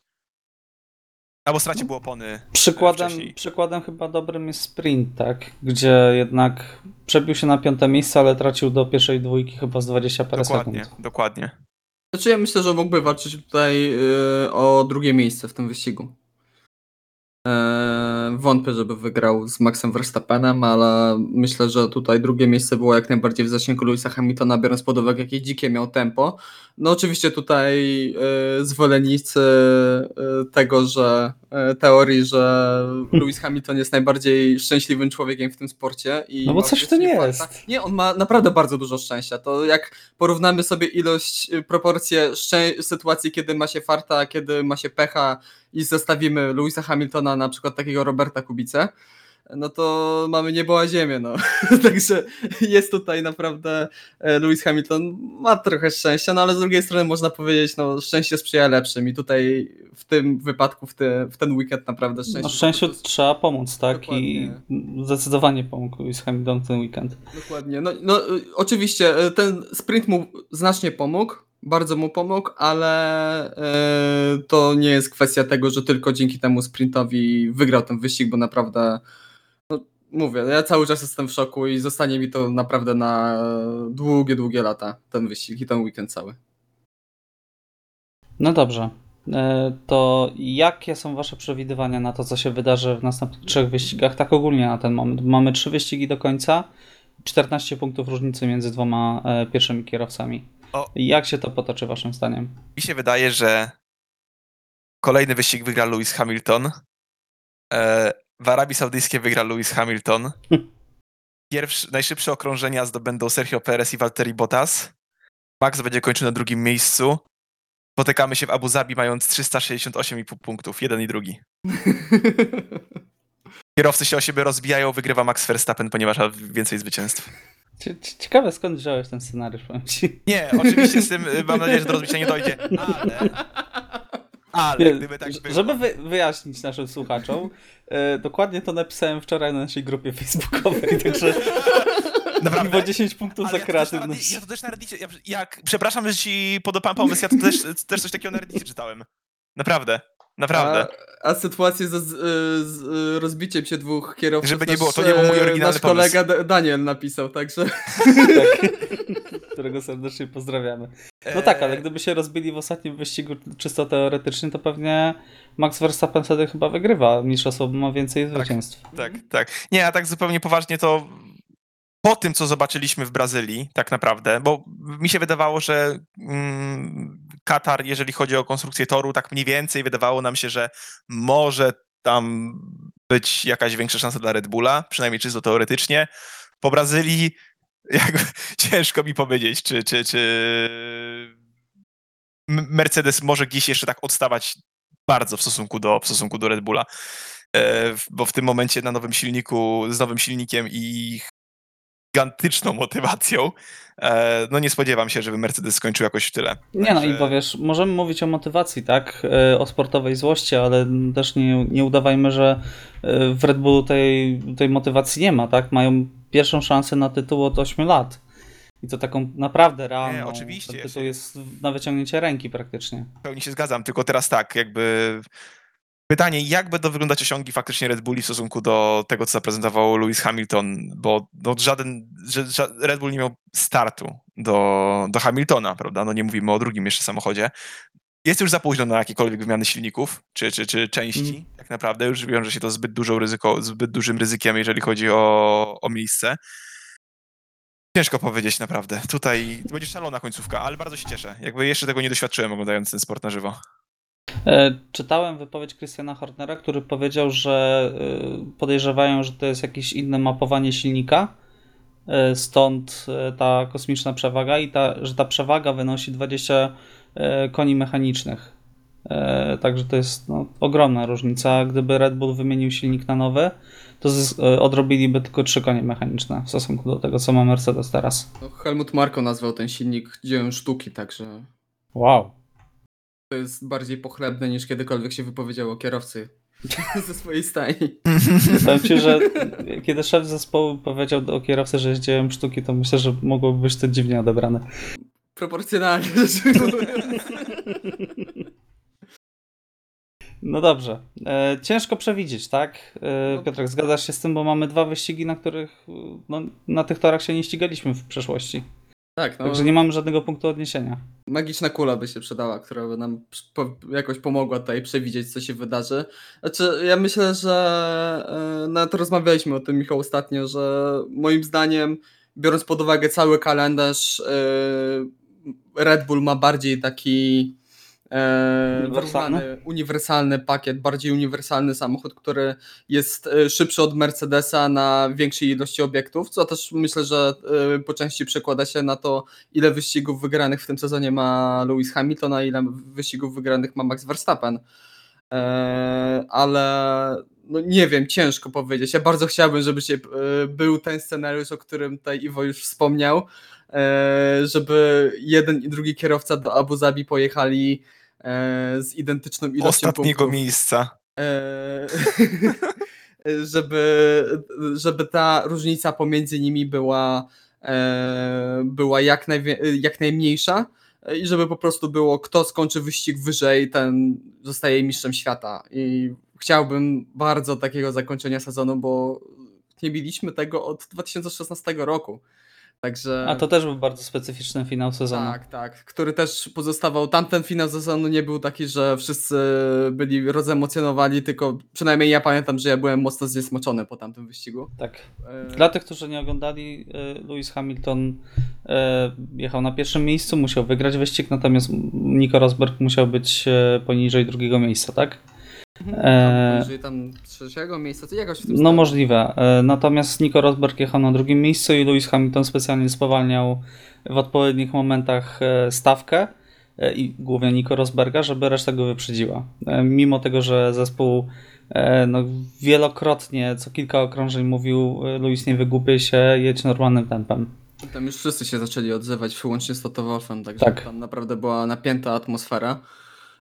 Albo straciłby opony e,
Przykładem,
wcześniej.
przykładem chyba dobrym jest sprint, tak? Gdzie jednak przebił się na piąte miejsce, ale tracił do pierwszej dwójki chyba z 20 parę
Dokładnie,
sekund.
dokładnie.
Znaczy ja myślę, że mógłby walczyć tutaj yy, o drugie miejsce w tym wyścigu. Eee, wątpię, żeby wygrał z Maxem Verstappenem, ale myślę, że tutaj drugie miejsce było jak najbardziej w zasięgu Louisa Hamiltona, biorąc pod uwagę, jakie dzikie miał tempo. No oczywiście tutaj yy, zwolennicy yy, tego, że teorii, że Lewis Hamilton jest najbardziej szczęśliwym człowiekiem w tym sporcie. I
No bo coś w tym jest.
farta. Nie, on ma naprawdę bardzo dużo szczęścia. To jak porównamy sobie ilość, y, proporcje sytuacji, kiedy ma się farta, kiedy ma się pecha i zestawimy Louisa Hamiltona, na przykład takiego Roberta Kubice, no to mamy niebo a ziemię, no. [laughs] Także jest tutaj naprawdę e, Lewis Hamilton ma trochę szczęścia, no ale z drugiej strony można powiedzieć, no szczęście sprzyja lepszym i tutaj w tym wypadku, w, te, w ten weekend naprawdę szczęście.
No szczęściu
prostu-
trzeba pomóc, tak? I
Dokładnie.
zdecydowanie pomógł Lewis Hamilton ten weekend.
Dokładnie. No, no oczywiście y, ten sprint mu znacznie pomógł, bardzo mu pomógł, ale y, to nie jest kwestia tego, że tylko dzięki temu sprintowi wygrał ten wyścig, bo naprawdę no, mówię, ja cały czas jestem w szoku i zostanie mi to naprawdę na długie, długie lata ten wyścig i ten weekend cały.
No dobrze. E, To jakie są wasze przewidywania na to, co się wydarzy w następnych trzech wyścigach? Tak ogólnie na ten moment. Mamy trzy wyścigi do końca, 14 punktów różnicy między dwoma e, pierwszymi kierowcami.
O.
Jak się to potoczy waszym zdaniem?
Mi się wydaje, że kolejny wyścig wygra Lewis Hamilton. E, w Arabii Saudyjskiej wygra Lewis Hamilton. [laughs] Pierwszy, najszybsze okrążenia zdobędą Sergio Perez i Valtteri Bottas. Max będzie kończył na drugim miejscu. Spotykamy się w Abu Zabi mając 368,5 punktów, jeden i drugi. [laughs] Kierowcy się o siebie rozbijają, wygrywa Max Verstappen, ponieważ ma więcej zwycięstw.
Cie- cie- Ciekawe skąd wziąłeś ten scenariusz, powiem ci.
Nie, oczywiście z tym y, mam nadzieję, że do rozbicia nie dojdzie, ale... Ale
Nie,
gdyby tak było...
Żeby wy, wyjaśnić naszym słuchaczom, e, dokładnie to napisałem wczoraj na naszej grupie facebookowej, [laughs] także
Naprawdę?
było 10 punktów
Ale
za
ja
kreatywność.
Ja to też na Reddicie, ja, jak, przepraszam, że ci podopałem pomysł, ja to też, też coś takiego na Reddicie czytałem. Naprawdę, naprawdę.
A, a sytuację ze, z, z y, rozbiciem się dwóch kierowców
Żeby nie
nasz,
było, to nie był mój
e,
oryginalny
Nasz kolega D- Daniel napisał, także... [laughs]
którego serdecznie pozdrawiamy. No tak, ale gdyby się rozbili w ostatnim wyścigu czysto teoretycznie, to pewnie Max Verstappen wtedy chyba wygrywa. Mistrzostwo ma więcej zwycięstw.
Tak, tak. Nie, a tak zupełnie poważnie to po tym, co zobaczyliśmy w Brazylii, tak naprawdę, bo mi się wydawało, że mm, Katar, jeżeli chodzi o konstrukcję toru, tak mniej więcej wydawało nam się, że może tam być jakaś większa szansa dla Red Bulla, przynajmniej czysto teoretycznie. Po Brazylii [laughs] jakby, ciężko mi powiedzieć, czy, czy, czy Mercedes może gdzieś jeszcze tak odstawać bardzo w stosunku do, w stosunku do Red Bulla. E, bo w tym momencie na nowym silniku, z nowym silnikiem i gigantyczną motywacją, e, no nie spodziewam się, żeby Mercedes skończył jakoś w tyle.
Nie no i bo wiesz, możemy mówić o motywacji, tak, e, o sportowej złości, ale też nie, nie udawajmy, że e, w Red Bullu tej, tej motywacji nie ma, tak? Mają pierwszą szansę na tytuł od 8 lat. I to taką naprawdę realną.
oczywiście, ja
tytuł
się-
jest na wyciągnięcie ręki praktycznie.
W pełni się zgadzam, tylko teraz tak, jakby pytanie, jak będą wyglądać osiągi faktycznie Red Bulli w stosunku do tego, co zaprezentował Lewis Hamilton, bo no, żaden, że Red Bull nie miał startu do, do Hamiltona, prawda? No nie mówimy o drugim jeszcze samochodzie. Jest już za późno na jakiekolwiek wymiany silników, czy, czy, czy części,
Mhm.
tak naprawdę. Już wiąże się to zbyt, dużą ryzyko, zbyt dużym ryzykiem, jeżeli chodzi o, o miejsce. Ciężko powiedzieć naprawdę. Tutaj będzie szalona końcówka, ale bardzo się cieszę. Jakby jeszcze tego nie doświadczyłem oglądając ten sport na żywo.
E, Czytałem wypowiedź Christiana Hornera, który powiedział, że e, podejrzewają, że to jest jakieś inne mapowanie silnika, e, stąd ta kosmiczna przewaga i ta, że ta przewaga wynosi 20 e, koni mechanicznych. Także to jest no, ogromna różnica. Gdyby Red Bull wymienił silnik na nowy, to odrobiliby tylko 3 konie mechaniczne w stosunku do tego, co ma Mercedes teraz.
No, Helmut Marko nazwał ten silnik dziełem sztuki, także
Wow.
To jest bardziej pochlebne niż kiedykolwiek się wypowiedział o kierowcy [laughs] ze swojej stajni. [laughs]
Powiem ci, że kiedy szef zespołu powiedział o kierowcy, że jest dziełem sztuki, to myślę, że mogłoby być to dziwnie odebrane.
Proporcjonalnie rzecz ujmując. [laughs]
No dobrze. E, ciężko przewidzieć, tak? E,
No.
Piotrek, zgadzasz się z tym, bo mamy dwa wyścigi, na których no, na tych torach się nie ścigaliśmy w przeszłości.
Tak, no
Także nie mamy żadnego punktu odniesienia.
magiczna kula by się przydała, która by nam jakoś pomogła tutaj przewidzieć, co się wydarzy. Znaczy, ja myślę, że e, nawet rozmawialiśmy o tym, Michał, ostatnio, że moim zdaniem, biorąc pod uwagę cały kalendarz, e, Red Bull ma bardziej taki
Uniwersalny?
wyrównany, uniwersalny pakiet, bardziej uniwersalny samochód, który jest e, szybszy od Mercedesa na większej ilości obiektów, co też myślę, że e, po części przekłada się na to, ile wyścigów wygranych w tym sezonie ma Lewis Hamilton, a ile wyścigów wygranych ma Max Verstappen. E, ale no nie wiem, ciężko powiedzieć. Ja bardzo chciałbym, żeby się, e, był ten scenariusz, o którym tutaj Iwo już wspomniał, e, żeby jeden i drugi kierowca do Abu Zabi pojechali e, z identyczną ilością
Ostatniego
punktów.
miejsca.
E, [laughs] żeby, żeby ta różnica pomiędzy nimi była, e, była jak, jak najmniejsza e, i żeby po prostu było, kto skończy wyścig wyżej, ten zostaje mistrzem świata. I chciałbym bardzo takiego zakończenia sezonu, bo nie mieliśmy tego od 2016 roku. Także...
A to też był bardzo specyficzny finał sezonu.
Tak, tak, który też pozostawał. Tamten finał sezonu nie był taki, że wszyscy byli rozemocjonowani, tylko przynajmniej ja pamiętam, że ja byłem mocno zniesmoczony po tamtym wyścigu.
Tak.
E,
Dla tych, którzy nie oglądali, e, Lewis Hamilton e, jechał na pierwszym miejscu, musiał wygrać wyścig, natomiast Nico Rosberg musiał być poniżej drugiego miejsca, tak? E,
Poniżej tam trzeciego miejsca, to jakoś w tym
No
stylu.
możliwe. E, Natomiast Nico Rosberg jechał na drugim miejscu i Lewis Hamilton specjalnie spowalniał w odpowiednich momentach e, stawkę e, i głównie Nico Rosberga, żeby reszta go wyprzedziła. E, Mimo tego, że zespół e, no, wielokrotnie, co kilka okrążeń mówił e, Lewis nie wygłupiej się, jedź normalnym tempem.
Tam już wszyscy się zaczęli odzywać, wyłącznie z Toto Wolfem, także
Tak.
tam naprawdę była napięta atmosfera.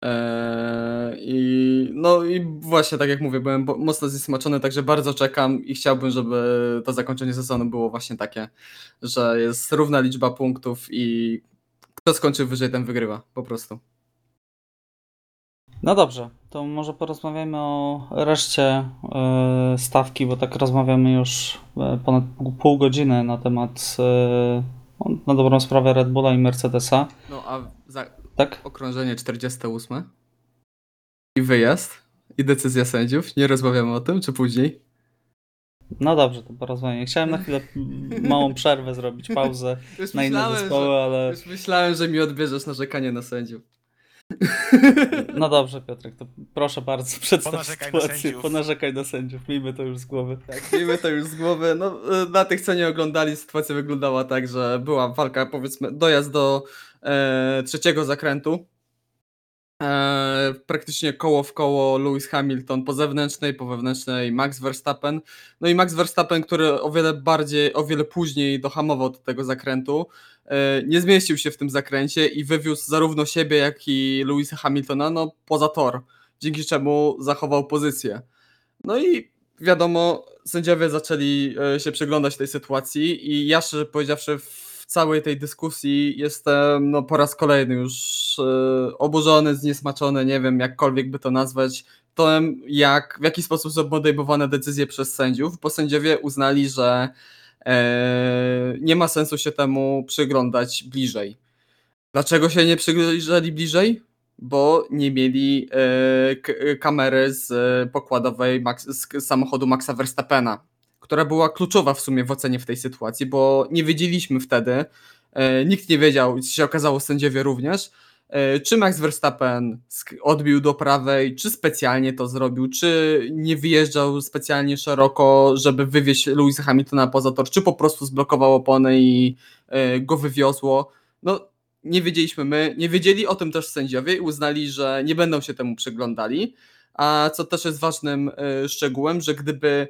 Eee, I no i właśnie tak jak mówię, byłem bo- mocno zniesmaczony, także bardzo czekam i chciałbym, żeby to zakończenie sezonu było właśnie takie, że jest równa liczba punktów i kto skończy wyżej, ten wygrywa, po prostu.
No dobrze, to może porozmawiamy o reszcie e, stawki, bo tak rozmawiamy już e, ponad pół- pół godziny na temat e, Na dobrą sprawę Red Bulla i Mercedesa,
No a za
tak?
okrążenie 48 i wyjazd i decyzja sędziów. Nie rozmawiamy o tym, czy później?
No dobrze, to porozmawiamy. Chciałem na chwilę [laughs] małą przerwę zrobić, pauzę
Już
na inne zespoły,
że,
ale
już myślałem, że mi odbierzesz narzekanie na sędziów.
no dobrze Piotrek, to proszę bardzo przedstaw
Ponarzekaj na
sytuację,
sędziów.
ponarzekaj na sędziów, miejmy to już z głowy.
Tak, wiemy to już z głowy. No, dla tych, co nie oglądali, sytuacja wyglądała tak, że była walka, powiedzmy, dojazd do trzeciego zakrętu. E, praktycznie koło w koło Lewis Hamilton po zewnętrznej, po wewnętrznej Max Verstappen. No i Max Verstappen, który o wiele bardziej, o wiele później dohamował do tego zakrętu, e, nie zmieścił się w tym zakręcie i wywiózł zarówno siebie, jak i Lewisa Hamiltona no, poza tor, dzięki czemu zachował pozycję. No i wiadomo, sędziowie zaczęli e, się przyglądać tej sytuacji i ja szczerze powiedziawszy w całej tej dyskusji jestem no, po raz kolejny już e, oburzony, zniesmaczony, nie wiem jakkolwiek by to nazwać, tym jak, w jaki sposób są podejmowane decyzje przez sędziów, bo sędziowie uznali, że e, nie ma sensu się temu przyglądać bliżej. Dlaczego się nie przyjrzeli bliżej? Bo nie mieli k- kamery z pokładowej Max, z samochodu Maxa Verstappena, która była kluczowa w sumie w ocenie w tej sytuacji, bo nie wiedzieliśmy wtedy, e, nikt nie wiedział, się okazało sędziowie również, e, czy Max Verstappen odbił do prawej, czy specjalnie to zrobił, czy nie wyjeżdżał specjalnie szeroko, żeby wywieźć Louisa Hamiltona poza tor, czy po prostu zblokował opony i e, go wywiozło. No, nie wiedzieliśmy my, nie wiedzieli o tym też sędziowie i uznali, że nie będą się temu przyglądali. A co też jest ważnym szczegółem, że gdyby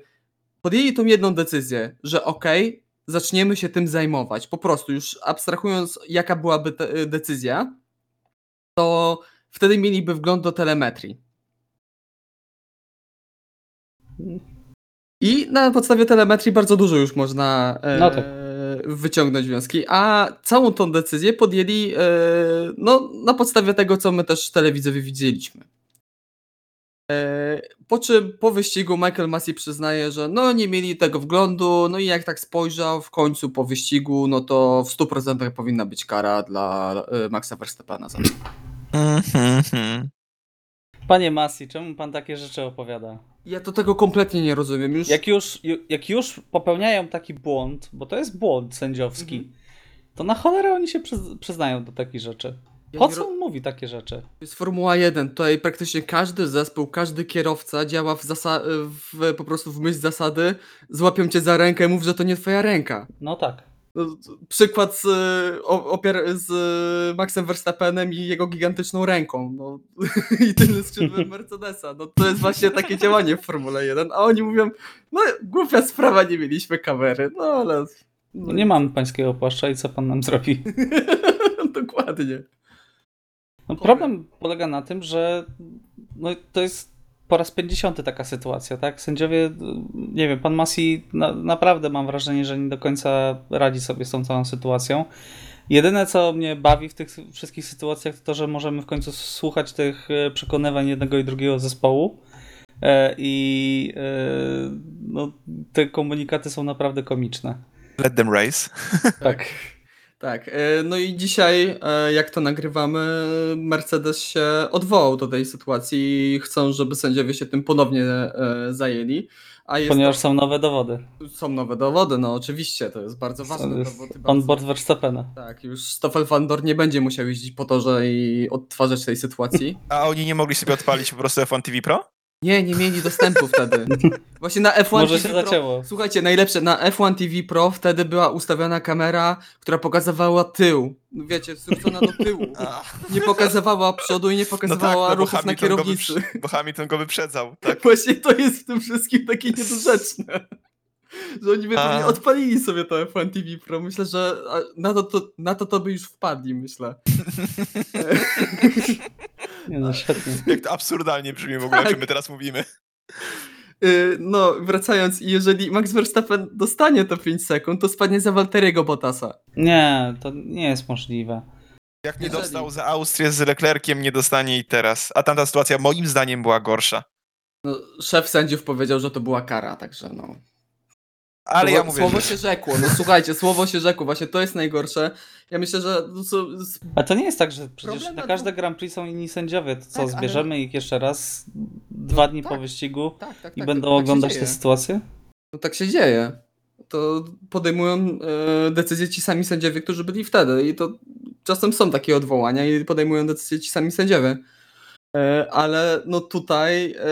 podjęli tą jedną decyzję, że okej, zaczniemy się tym zajmować, po prostu już abstrahując, jaka byłaby te, y, decyzja, to wtedy mieliby wgląd do telemetrii. I na podstawie telemetrii bardzo dużo już można e,
No tak.
wyciągnąć wnioski, a całą tą decyzję podjęli e, no, na podstawie tego, co my też w telewizji widzieliśmy. E, po czym po wyścigu Michael Massey przyznaje, że no nie mieli tego wglądu, no i jak tak spojrzał w końcu po wyścigu, no to w 100% powinna być kara dla e, Maxa Verstappena. za to. [laughs]
Panie Masi, czemu pan takie rzeczy opowiada?
Ja to tego kompletnie nie rozumiem. Już
Jak już, ju- jak już popełniają taki błąd, bo to jest błąd sędziowski,
Mhm.
to na cholerę oni się przyz- przyznają do takich rzeczy.
Ja
Po
nie
co on mówi takie rzeczy?
To jest Formuła 1. Tutaj praktycznie każdy zespół, każdy kierowca działa w, zasa- w po prostu w myśl zasady. Złapią cię za rękę mów, że to nie twoja ręka.
No tak.
No, Przykład z, o- opier z Maxem Verstappenem i jego gigantyczną ręką. No, [laughs] I tylnym skrzydłem [laughs] Mercedesa. No, to jest właśnie takie działanie w Formule 1. A oni mówią, no głupia sprawa, nie mieliśmy kamery. No ale...
No nie mamy pańskiego płaszcza i co pan nam zrobi? [laughs]
Dokładnie.
No, problem polega na tym, że no, to jest po raz 50 taka sytuacja, tak? Sędziowie, nie wiem, pan Masi na, naprawdę mam wrażenie, że nie do końca radzi sobie z tą całą sytuacją. Jedyne, co mnie bawi w tych wszystkich sytuacjach, to to, że możemy w końcu słuchać tych e, przekonywań jednego i drugiego zespołu. E, I e, no, te komunikaty są naprawdę komiczne.
Let them race.
Tak. [laughs]
Tak, e, no i dzisiaj, e, jak to nagrywamy, Mercedes się odwołał do tej sytuacji i chcą, żeby sędziowie się tym ponownie e, zajęli. A jest
Ponieważ są nowe dowody.
to, są nowe dowody, no oczywiście, to jest bardzo
To jest
i
On board Verstappena.
Tak, już Stoffel van Dorn nie będzie musiał jeździć po torze i odtwarzać tej sytuacji.
A oni nie mogli sobie odpalić po prostu F1 TV Pro?
Nie, nie mieli dostępu wtedy. [laughs] Właśnie na F1
Może
TV
się
Pro,
zacięło.
Słuchajcie, najlepsze, na F1 TV Pro wtedy była ustawiona kamera, która pokazywała tył. No Wiecie, zwrócona do tyłu. [laughs]
A,
Nie pokazywała przodu i nie
no tak,
pokazywała
no
ruchów na
Hamilton, go
kierownicy.
wyprze- bo Hamilton go wyprzedzał. Tak. [laughs]
Właśnie to jest w tym wszystkim takie niedorzeczne. Że oni by
A.
pewnie odpalili sobie to F1 TV Pro. Myślę, że na to, to, na to to by już wpadli, myślę.
Nie no, świetnie. [laughs]
Jak to absurdalnie brzmi w ogóle, o
Tak.
czym my teraz mówimy.
Yy, No, wracając, jeżeli Max Verstappen dostanie te 5 sekund, to spadnie za Walteriego Bottasa.
Nie, to nie jest możliwe.
Jak nie
Jeżeli-
dostał za Austrię z Leclerciem, nie dostanie i teraz. A tamta sytuacja moim zdaniem była gorsza.
No, szef sędziów powiedział, że to była kara, także no.
Ale
słowo,
ja mówię,
Słowo
że...
się rzekło, no słuchajcie, słowo się rzekło, właśnie to jest najgorsze. Ja myślę, że to s-
Ale to nie jest tak, że przecież
Problem
na
na
każde Grand Prix są inni sędziowie. To co,
Tak, ale-
zbierzemy ich jeszcze raz dwa dni po
tak.
wyścigu
tak, tak,
i
tak,
będą
tak się
oglądać tę sytuację?
No tak się dzieje. To podejmują e, decyzje ci sami sędziowie, którzy byli wtedy i to czasem są takie odwołania i podejmują decyzje ci sami sędziowie. E, ale no tutaj e,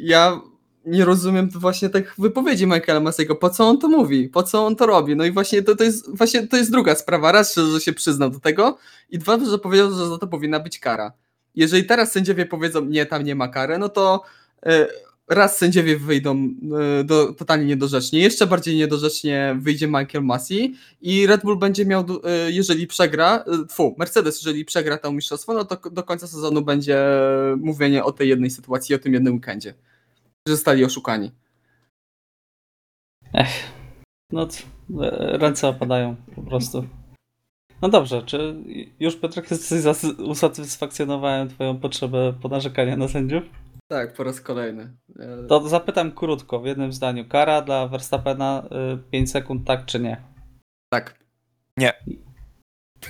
ja nie rozumiem właśnie tych wypowiedzi Michaela Masego. Po co on to mówi? Po co on to robi? No i właśnie to, to jest właśnie to jest druga sprawa. Raz, że, się przyznał do tego i dwa, że powiedział, że za to powinna być kara. Jeżeli teraz sędziowie powiedzą, nie, tam nie ma kary, no to e, raz sędziowie wyjdą e, do, totalnie niedorzecznie, jeszcze bardziej niedorzecznie wyjdzie Michael Massey i Red Bull będzie miał, e, jeżeli przegra, e, fu, Mercedes, jeżeli przegra to mistrzostwo, no to do końca sezonu będzie mówienie o tej jednej sytuacji, o tym jednym weekendzie, zostali oszukani.
No, c- e, ręce opadają po prostu. No dobrze, czy już Piotrek jesteś usatysfakcjonowałem twoją potrzebę ponarzekania na sędziów?
Tak, po raz kolejny. E,
To zapytam krótko, w jednym zdaniu. Kara dla Verstappena 5 sekund, tak czy nie?
Tak.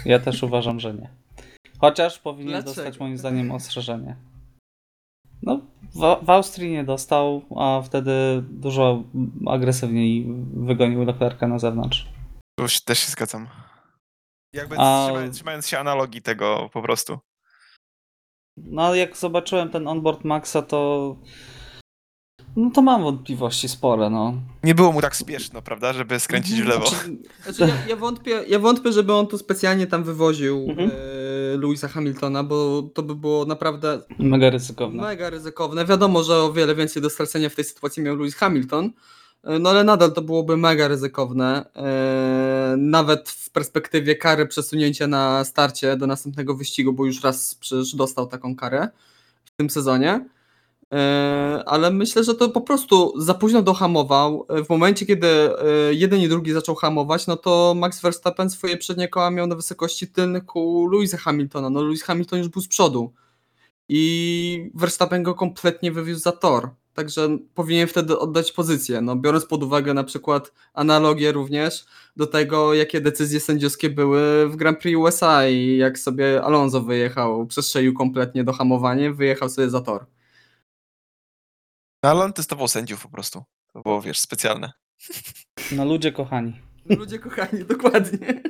Ja też uważam, że nie. Chociaż powinien
Dlaczego?
dostać moim zdaniem ostrzeżenie. No, w, w Austrii nie dostał, a wtedy dużo agresywniej wygonił Leclerca na zewnątrz.
Tu się- też się zgadzam. Jakby
A-
trzymając, trzymając się analogii tego po prostu.
No, jak zobaczyłem ten onboard Maxa, to. No to mam wątpliwości spore, no.
Nie było mu tak spieszno, prawda, żeby skręcić w lewo.
Znaczy,
Znaczy, ja, ja, wątpię, ja wątpię, żeby on tu specjalnie tam wywoził
Mhm.
e, Louisa Hamiltona, bo to by było naprawdę
mega ryzykowne.
Mega ryzykowne. Wiadomo, że o wiele więcej do stracenia w tej sytuacji miał Lewis Hamilton, e, no ale nadal to byłoby mega ryzykowne. e, Nawet w perspektywie kary przesunięcia na starcie do następnego wyścigu, bo już raz przecież dostał taką karę w tym sezonie. E, Ale myślę, że to po prostu za późno dohamował. E, W momencie, kiedy e, jeden i drugi zaczął hamować, no to Max Verstappen swoje przednie koła miał na wysokości tylnych u Louisa Hamiltona. No Lewis Hamilton już był z przodu i Verstappen go kompletnie wywiózł za tor. Także powinien wtedy oddać pozycję. No, biorąc pod uwagę na przykład analogię również do tego, jakie decyzje sędziowskie były w Grand Prix USA i jak sobie Alonso wyjechał, przestrzelił kompletnie do hamowania, wyjechał sobie za tor.
No, ale on testował sędziów po prostu. To było, wiesz, specjalne.
No ludzie kochani.
Ludzie kochani, dokładnie.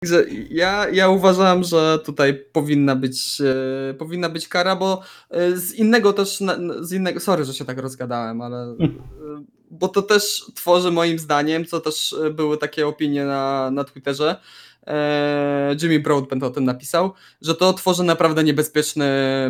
Także ja, ja uważam, że tutaj powinna być, e, powinna być kara, bo e, z innego też, na, z innego, sorry, że się tak rozgadałem, ale e, bo to też tworzy moim zdaniem, co też e, były takie opinie na, na Twitterze, e, Jimmy Broadbent o tym napisał, że to tworzy naprawdę niebezpieczny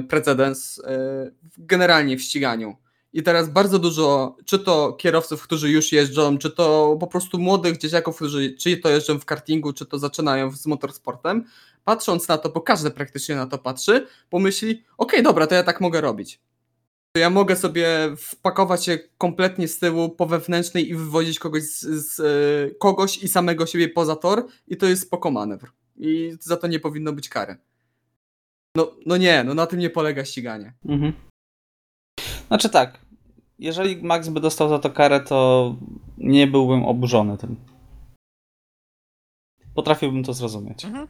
precedens e, generalnie w ściganiu. I teraz bardzo dużo, czy to kierowców, którzy już jeżdżą, czy to po prostu młodych dzieciaków, którzy czy to jeżdżą w kartingu, czy to zaczynają z motorsportem, patrząc na to, bo każdy praktycznie na to patrzy, pomyśli, okej, dobra, to ja tak mogę robić. To ja mogę sobie wpakować się kompletnie z tyłu po wewnętrznej i wywozić kogoś, z, z, e, kogoś i samego siebie poza tor i to jest spoko manewr. I za to nie powinno być kary. No, no nie, no na tym nie polega ściganie.
Mhm. Znaczy tak, jeżeli Max by dostał za to karę, to nie byłbym oburzony tym. Potrafiłbym to zrozumieć.
Mhm.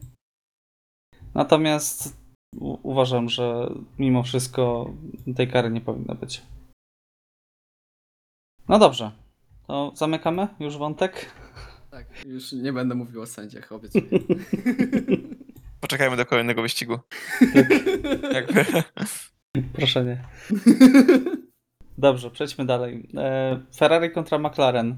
Natomiast u- uważam, że mimo wszystko tej kary nie powinno być. No dobrze. To zamykamy już wątek?
Tak, już nie będę mówił o sędziach, obiecuję. [laughs]
Poczekajmy do kolejnego wyścigu. [laughs] Jakby.
Proszę nie. [laughs] Dobrze, przejdźmy dalej. E, Ferrari kontra McLaren.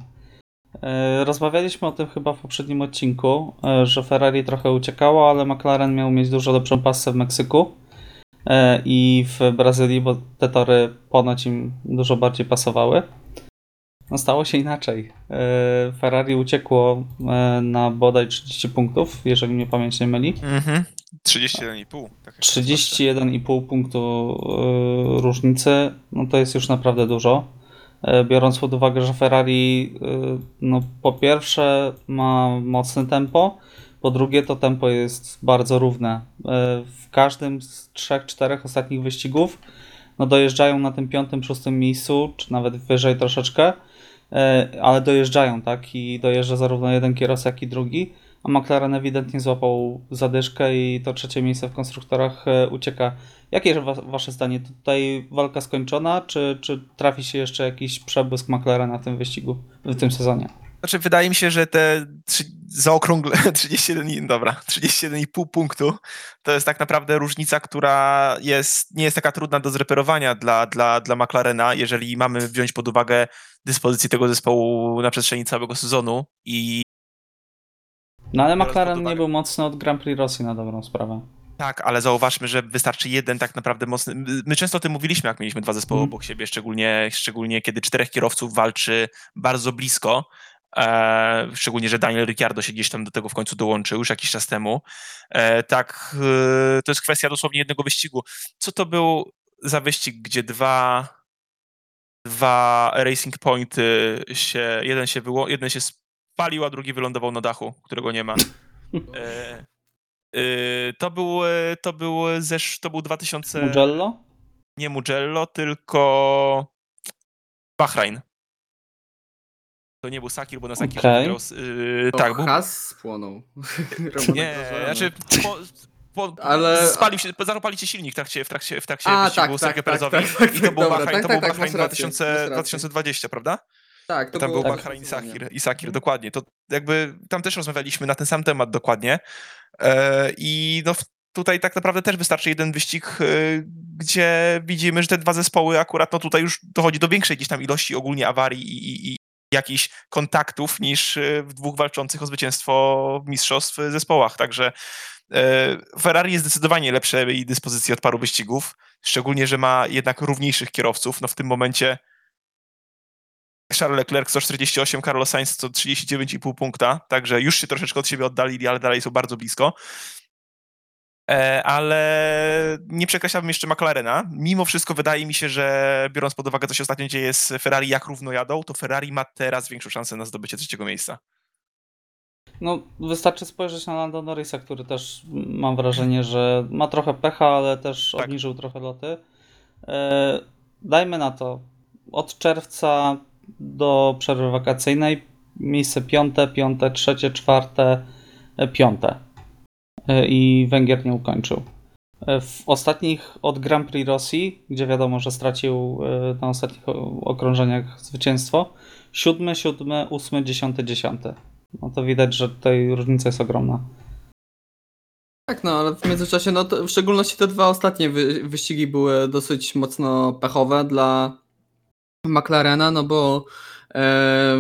E, Rozmawialiśmy o tym chyba w poprzednim odcinku, e, że Ferrari trochę uciekało, ale McLaren miał mieć dużo lepszą pasę w Meksyku i w Brazylii, bo te tory ponoć im dużo bardziej pasowały. No stało się inaczej. E, Ferrari uciekło e, na bodaj 30 punktów, jeżeli mnie pamięć nie myli.
Mhm. 31,5. Tak jak
31,5 punktu y, różnicy, no to jest już naprawdę dużo. Biorąc pod uwagę, że Ferrari no po pierwsze ma mocne tempo, po drugie to tempo jest bardzo równe. W każdym z trzech, czterech ostatnich wyścigów no dojeżdżają na tym piątym, szóstym miejscu, czy nawet wyżej troszeczkę e, ale dojeżdżają, tak? I dojeżdża zarówno jeden kierowca, jak i drugi. A McLaren ewidentnie złapał zadyszkę i to trzecie miejsce w konstruktorach e, ucieka. Jakie jest wa- wasze zdanie? Tutaj walka skończona, czy, czy trafi się jeszcze jakiś przebłysk McLarena w tym wyścigu, w tym sezonie?
Znaczy, wydaje mi się, że te zaokrągle [laughs] 31, i- dobra, 31,5 punktu to jest tak naprawdę różnica, która jest, nie jest taka trudna do zreperowania dla, dla, dla McLarena, jeżeli mamy wziąć pod uwagę dyspozycję tego zespołu na przestrzeni całego sezonu i
No ale McLaren nie był mocny od Grand Prix Rosji na dobrą sprawę.
tak, ale zauważmy, że wystarczy jeden tak naprawdę mocny. my- My często o tym mówiliśmy, jak mieliśmy dwa zespoły
Mm.
obok siebie, szczególnie, szczególnie kiedy czterech kierowców walczy bardzo blisko. E, szczególnie, że Daniel Ricciardo się gdzieś tam do tego w końcu dołączył już jakiś czas temu. E, tak, e, to jest kwestia dosłownie jednego wyścigu. Co to był za wyścig, gdzie dwa, dwa Racing Pointy się, jeden się wyło, jeden się spalił, a drugi wylądował na dachu, którego nie ma. E, e, to był, e, to był zesz, to był 2000,
Mugello?
nie Mugello, tylko Bahrain. To nie był Sakir, bo na Sakirze
Okej.
wygrał. s- Yy, tak, był,
Has spłonął. [laughs]
nie, znaczy po, po,
Ale-
spalił się, zaropali się silnik w trakcie, w trakcie, w trakcie
A,
wyścigu
tak,
Sergio
tak,
Perezowi
tak, tak,
i to
tak,
był
dobra,
Bahrain,
tak,
to był
tak, tak,
Bahrain
masz rację,
2000,
masz rację.
2020, prawda?
Tak, to
tam
było
był
tak,
Bahrain. Sakir, i Sakir, dokładnie. To jakby tam też rozmawialiśmy na ten sam temat dokładnie. E, I no w- tutaj tak naprawdę też wystarczy jeden wyścig, e, gdzie widzimy, że te dwa zespoły akurat no tutaj już dochodzi do większej gdzieś tam ilości ogólnie awarii i, i, i jakichś kontaktów niż e, w dwóch walczących o zwycięstwo mistrzostw e, zespołach. Także e, Ferrari jest zdecydowanie lepszej dyspozycji od paru wyścigów, szczególnie, że ma jednak równiejszych kierowców. No w tym momencie Charles Leclerc 148, Carlos Sainz 139,5 punkta, także już się troszeczkę od siebie oddalili, ale dalej są bardzo blisko. E, ale nie przekreślałbym jeszcze McLarena. Mimo wszystko wydaje mi się, że biorąc pod uwagę, co się ostatnio dzieje z Ferrari, jak równo jadą, to Ferrari ma teraz większą szansę na zdobycie trzeciego miejsca.
No, wystarczy spojrzeć na Lando Norrisa, który też mam wrażenie, że ma trochę pecha, ale też
Tak.
obniżył trochę loty. E, dajmy na to. Od czerwca do przerwy wakacyjnej miejsce piąte, piąte, trzecie, czwarte, e, piąte. E, I Węgier nie ukończył. E, W ostatnich od Grand Prix Rosji, gdzie wiadomo, że stracił e, na ostatnich okrążeniach zwycięstwo, siódmy, siódmy, ósmy, dziesiąty, dziesiąty. No to widać, że tutaj różnica jest ogromna.
Tak, no ale w międzyczasie, no w szczególności te dwa ostatnie wy, wyścigi były dosyć mocno pechowe dla McLarena, no bo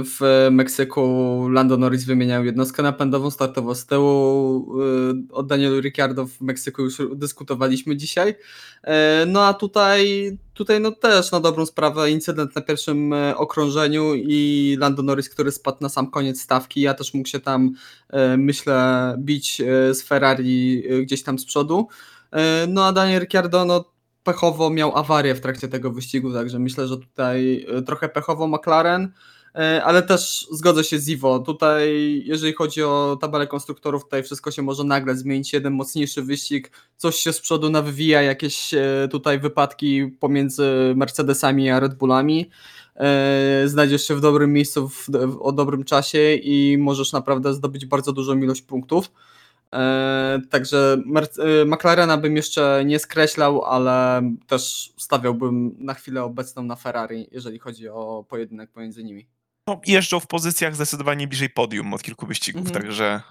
w Meksyku Lando Norris wymieniał jednostkę napędową, startował z tyłu, e, o Danielu Ricciardo w Meksyku już dyskutowaliśmy dzisiaj, e, no a tutaj, tutaj no też na dobrą sprawę incydent na pierwszym e, okrążeniu i Lando Norris, który spadł na sam koniec stawki, ja też mógł się tam e, myślę, bić e, z Ferrari e, gdzieś tam z przodu. E, No a Daniel Ricciardo no, pechowo miał awarię w trakcie tego wyścigu, także myślę, że tutaj e, trochę pechowo McLaren, e, ale też zgodzę się z Iwo. Tutaj, jeżeli chodzi o tabelę konstruktorów, tutaj wszystko się może nagle zmienić. Jeden mocniejszy wyścig, coś się z przodu nawywija, jakieś e, tutaj wypadki pomiędzy Mercedesami a Red Bullami znajdziesz się w dobrym miejscu w, w, o dobrym czasie i możesz naprawdę zdobyć bardzo dużą ilość punktów. E, także e, McLarena bym jeszcze nie skreślał, ale też stawiałbym na chwilę obecną na Ferrari, jeżeli chodzi o pojedynek pomiędzy nimi.
No, jeżdżą w pozycjach zdecydowanie bliżej podium od kilku wyścigów,
Mhm.
także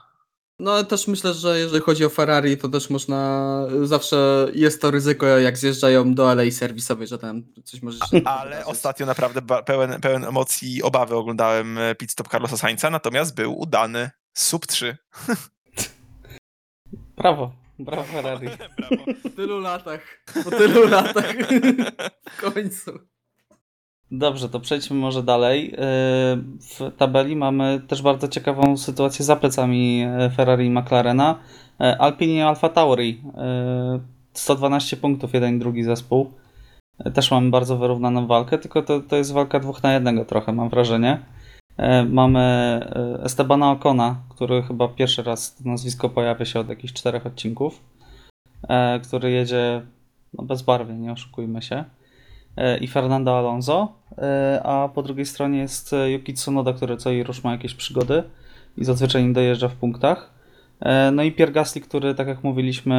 No ale też myślę, że jeżeli chodzi o Ferrari, to też można, zawsze jest to ryzyko, jak zjeżdżają do alei serwisowej, że tam coś może się [laughs]
Ale
wydarzyć.
ostatnio naprawdę pełen, pełen emocji i obawy oglądałem pit stop Carlosa Sainza, natomiast był udany. Sub 3. [laughs]
Brawo, brawo Ferrari. [laughs]
Brawo.
Po tylu latach, po tylu latach, w końcu.
Dobrze, to przejdźmy może dalej. Yy, W tabeli mamy też bardzo ciekawą sytuację za plecami e, Ferrari i McLarena. E, Alpine i Alfa Tauri. Yy, 112 punktów, jeden i drugi zespół. Też mamy bardzo wyrównaną walkę, tylko to, to jest walka dwóch na jednego trochę, mam wrażenie. E, Mamy e, Estebana Ocona, który chyba pierwszy raz to nazwisko pojawia się od jakichś czterech odcinków, e, który jedzie no, bezbarwnie, nie oszukujmy się. I Fernando Alonso. a po drugiej stronie jest Yuki Tsunoda, który co i rusz ma jakieś przygody i zazwyczaj im dojeżdża w punktach. No i Pierre Gasly, który, tak jak mówiliśmy,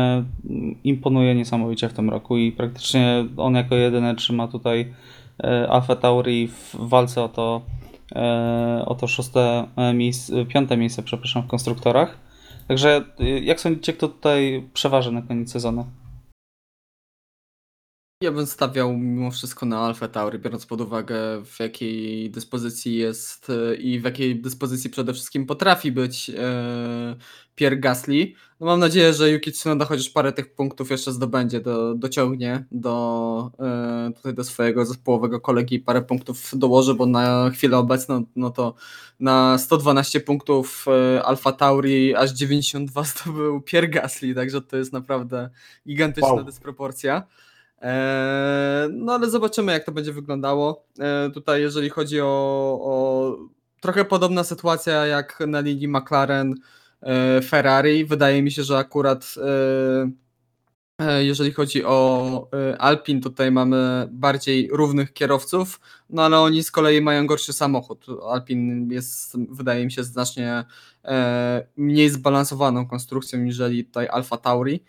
m, imponuje niesamowicie w tym roku i praktycznie on jako jedyny trzyma tutaj Alfa Tauri w walce o to, o to szóste e, miejsce, piąte miejsce, przepraszam, w konstruktorach. Także e, jak sądzicie, kto tutaj przeważy na koniec sezonu?
Ja bym stawiał mimo wszystko na Alfa Tauri, biorąc pod uwagę w jakiej dyspozycji jest e, i w jakiej dyspozycji przede wszystkim potrafi być e, Pierre Gasly. No mam nadzieję, że Yuki Tsunoda chociaż parę tych punktów jeszcze zdobędzie, do, dociągnie do, e, tutaj do swojego zespołowego kolegi i parę punktów dołoży, bo na chwilę obecną no to na 112 punktów Alfa Tauri aż 92 zdobył Pierre Gasly, także to jest naprawdę gigantyczna
Wow.
dysproporcja. Eee, No ale zobaczymy, jak to będzie wyglądało. Eee, Tutaj, jeżeli chodzi o, o trochę podobna sytuacja jak na linii McLaren e, Ferrari. Wydaje mi się, że akurat e, e, jeżeli chodzi o e, Alpin, tutaj mamy bardziej równych kierowców, no ale oni z kolei mają gorszy samochód. Alpin jest, wydaje mi się, znacznie e, mniej zbalansowaną konstrukcją niżeli tutaj Alfa Tauri.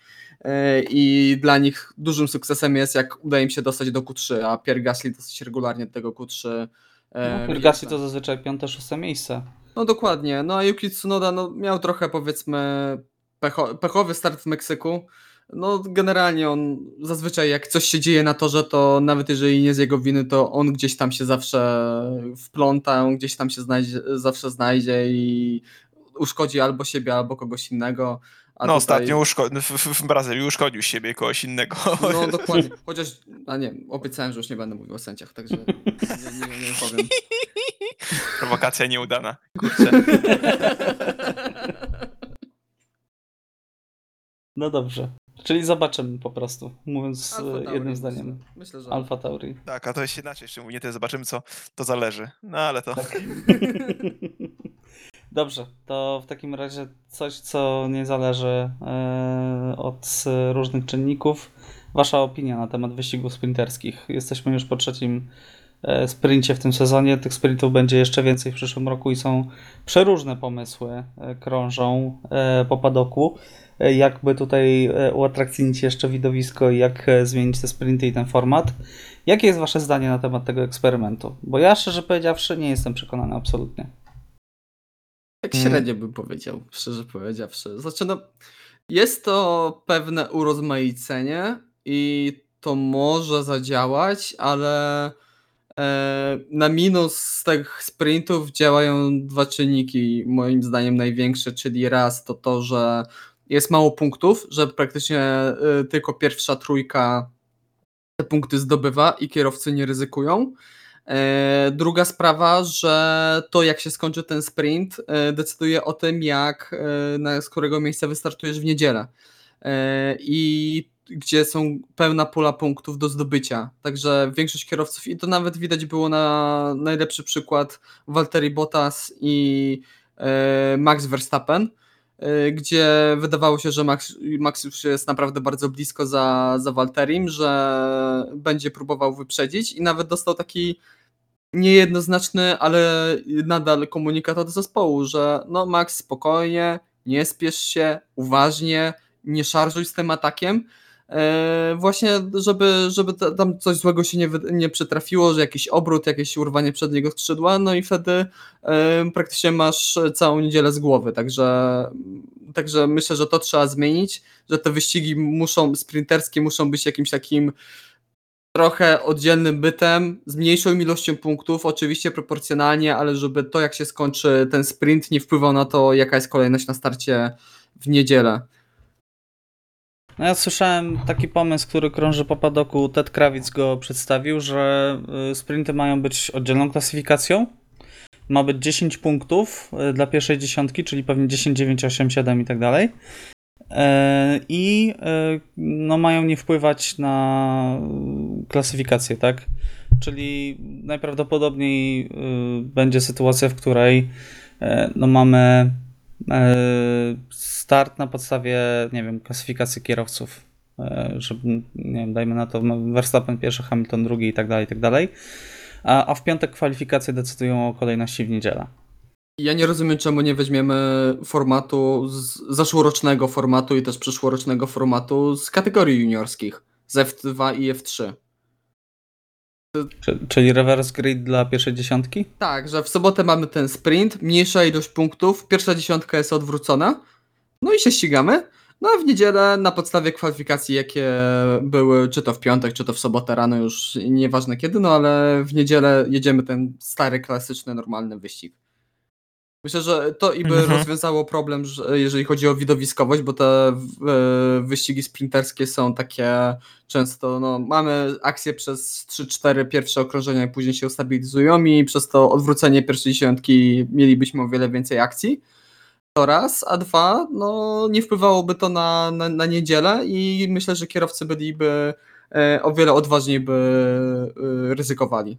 E, i dla nich dużym sukcesem jest, jak udaje im się dostać do Q3, a Pierre Gasly dosyć regularnie do tego Q3 e,
No, Pierre. Gasly to zazwyczaj piąte, szóste miejsce.
No dokładnie, no a Yuki Tsunoda no, miał trochę powiedzmy pecho, pechowy start w Meksyku. No generalnie on zazwyczaj jak coś się dzieje na torze, to nawet jeżeli nie z jego winy, to on gdzieś tam się zawsze wpląta, on gdzieś tam się znajdzie, zawsze znajdzie i uszkodzi albo siebie, albo kogoś innego. A
no
tutaj-
ostatnio uszko- w, w, Brazylii uszkodził siebie kogoś innego.
No [laughs] dokładnie. Chociaż, a nie, obiecałem, że już nie będę mówił o sędziach, także nie, nie, nie powiem. [laughs]
Prowokacja nieudana. Kurczę.
No dobrze. Czyli zobaczymy po prostu, mówiąc
Alfa Tauri,
jednym zdaniem.
Myślę, że
Alfa Tauri.
Tak, a to jest inaczej jeszcze mówię, to zobaczymy co to zależy. No ale to... [laughs]
Dobrze, to w takim razie coś, co nie zależy e, od e, różnych czynników. Wasza opinia na temat wyścigów sprinterskich. Jesteśmy już po trzecim e, sprincie w tym sezonie. Tych sprintów będzie jeszcze więcej w przyszłym roku i są przeróżne pomysły krążą po padoku. Jakby tutaj uatrakcyjnić jeszcze widowisko i jak zmienić te sprinty i ten format. Jakie jest Wasze zdanie na temat tego eksperymentu? Bo ja szczerze powiedziawszy nie jestem przekonany absolutnie.
Tak
Mm.
średnio bym powiedział, szczerze powiedziawszy. Znaczy no, jest to pewne urozmaicenie i to może zadziałać, ale e, na minus z tych sprintów działają dwa czynniki, moim zdaniem największe, czyli raz to to, że jest mało punktów, że praktycznie e, tylko pierwsza trójka te punkty zdobywa i kierowcy nie ryzykują. E, Druga sprawa, że to jak się skończy ten sprint e, decyduje o tym, jak, e, z którego miejsca wystartujesz w niedzielę. I gdzie są pełna pula punktów do zdobycia. Także większość kierowców, i to nawet widać było na najlepszy przykład Valtteri Bottas i Max Verstappen, gdzie wydawało się, że Max, Max już jest naprawdę bardzo blisko za, za Valtterim, że będzie próbował wyprzedzić i nawet dostał taki niejednoznaczny, ale nadal komunikat od zespołu, że no Max spokojnie, nie spiesz się, uważnie, nie szarżuj z tym atakiem. E, właśnie, żeby, żeby ta- tam coś złego się nie, nie przytrafiło, że jakiś obrót, jakieś urwanie przedniego skrzydła, no i wtedy e, praktycznie masz całą niedzielę z głowy, także, także myślę, że to trzeba zmienić, że te wyścigi muszą, sprinterskie muszą być jakimś takim trochę oddzielnym bytem, z mniejszą ilością punktów, oczywiście proporcjonalnie, ale żeby to, jak się skończy ten sprint, nie wpływał na to, jaka jest kolejność na starcie w niedzielę.
No ja słyszałem taki pomysł, który krąży po padoku, Ted Krawic go przedstawił, że y, sprinty mają być oddzielną klasyfikacją. Ma być 10 punktów y, dla pierwszej dziesiątki, czyli pewnie 10, 9, 8, 7 i tak dalej. E, I y, no, mają nie wpływać na klasyfikację, tak? Czyli najprawdopodobniej y, będzie sytuacja, w której e, no, mamy e, start na podstawie, nie wiem, klasyfikacji kierowców, e, żeby, nie wiem, dajmy na to Verstappen pierwszy, Hamilton drugi i tak dalej, i tak dalej. a w piątek kwalifikacje decydują o kolejności w niedzielę.
Ja nie rozumiem, czemu nie weźmiemy formatu z zeszłorocznego formatu i też przyszłorocznego formatu z kategorii juniorskich, z F2 i F3.
Czy- Czyli reverse grid dla pierwszej dziesiątki?
Tak, że w sobotę mamy ten sprint, mniejsza ilość punktów, pierwsza dziesiątka jest odwrócona, no i się ścigamy. No a w niedzielę na podstawie kwalifikacji, jakie były, czy to w piątek, czy to w sobotę rano, już nieważne kiedy, no ale w niedzielę jedziemy ten stary, klasyczny, normalny wyścig. Myślę, że to i by
Mhm.
rozwiązało problem, że jeżeli chodzi o widowiskowość, bo te e, wyścigi sprinterskie są takie często, no mamy akcje przez 3-4 pierwsze okrążenia i później się ustabilizują i przez to odwrócenie pierwszej dziesiątki mielibyśmy o wiele więcej akcji. To raz, a dwa, no nie wpływałoby to na, na, na niedzielę i myślę, że kierowcy byliby e, o wiele odważniej by e, ryzykowali.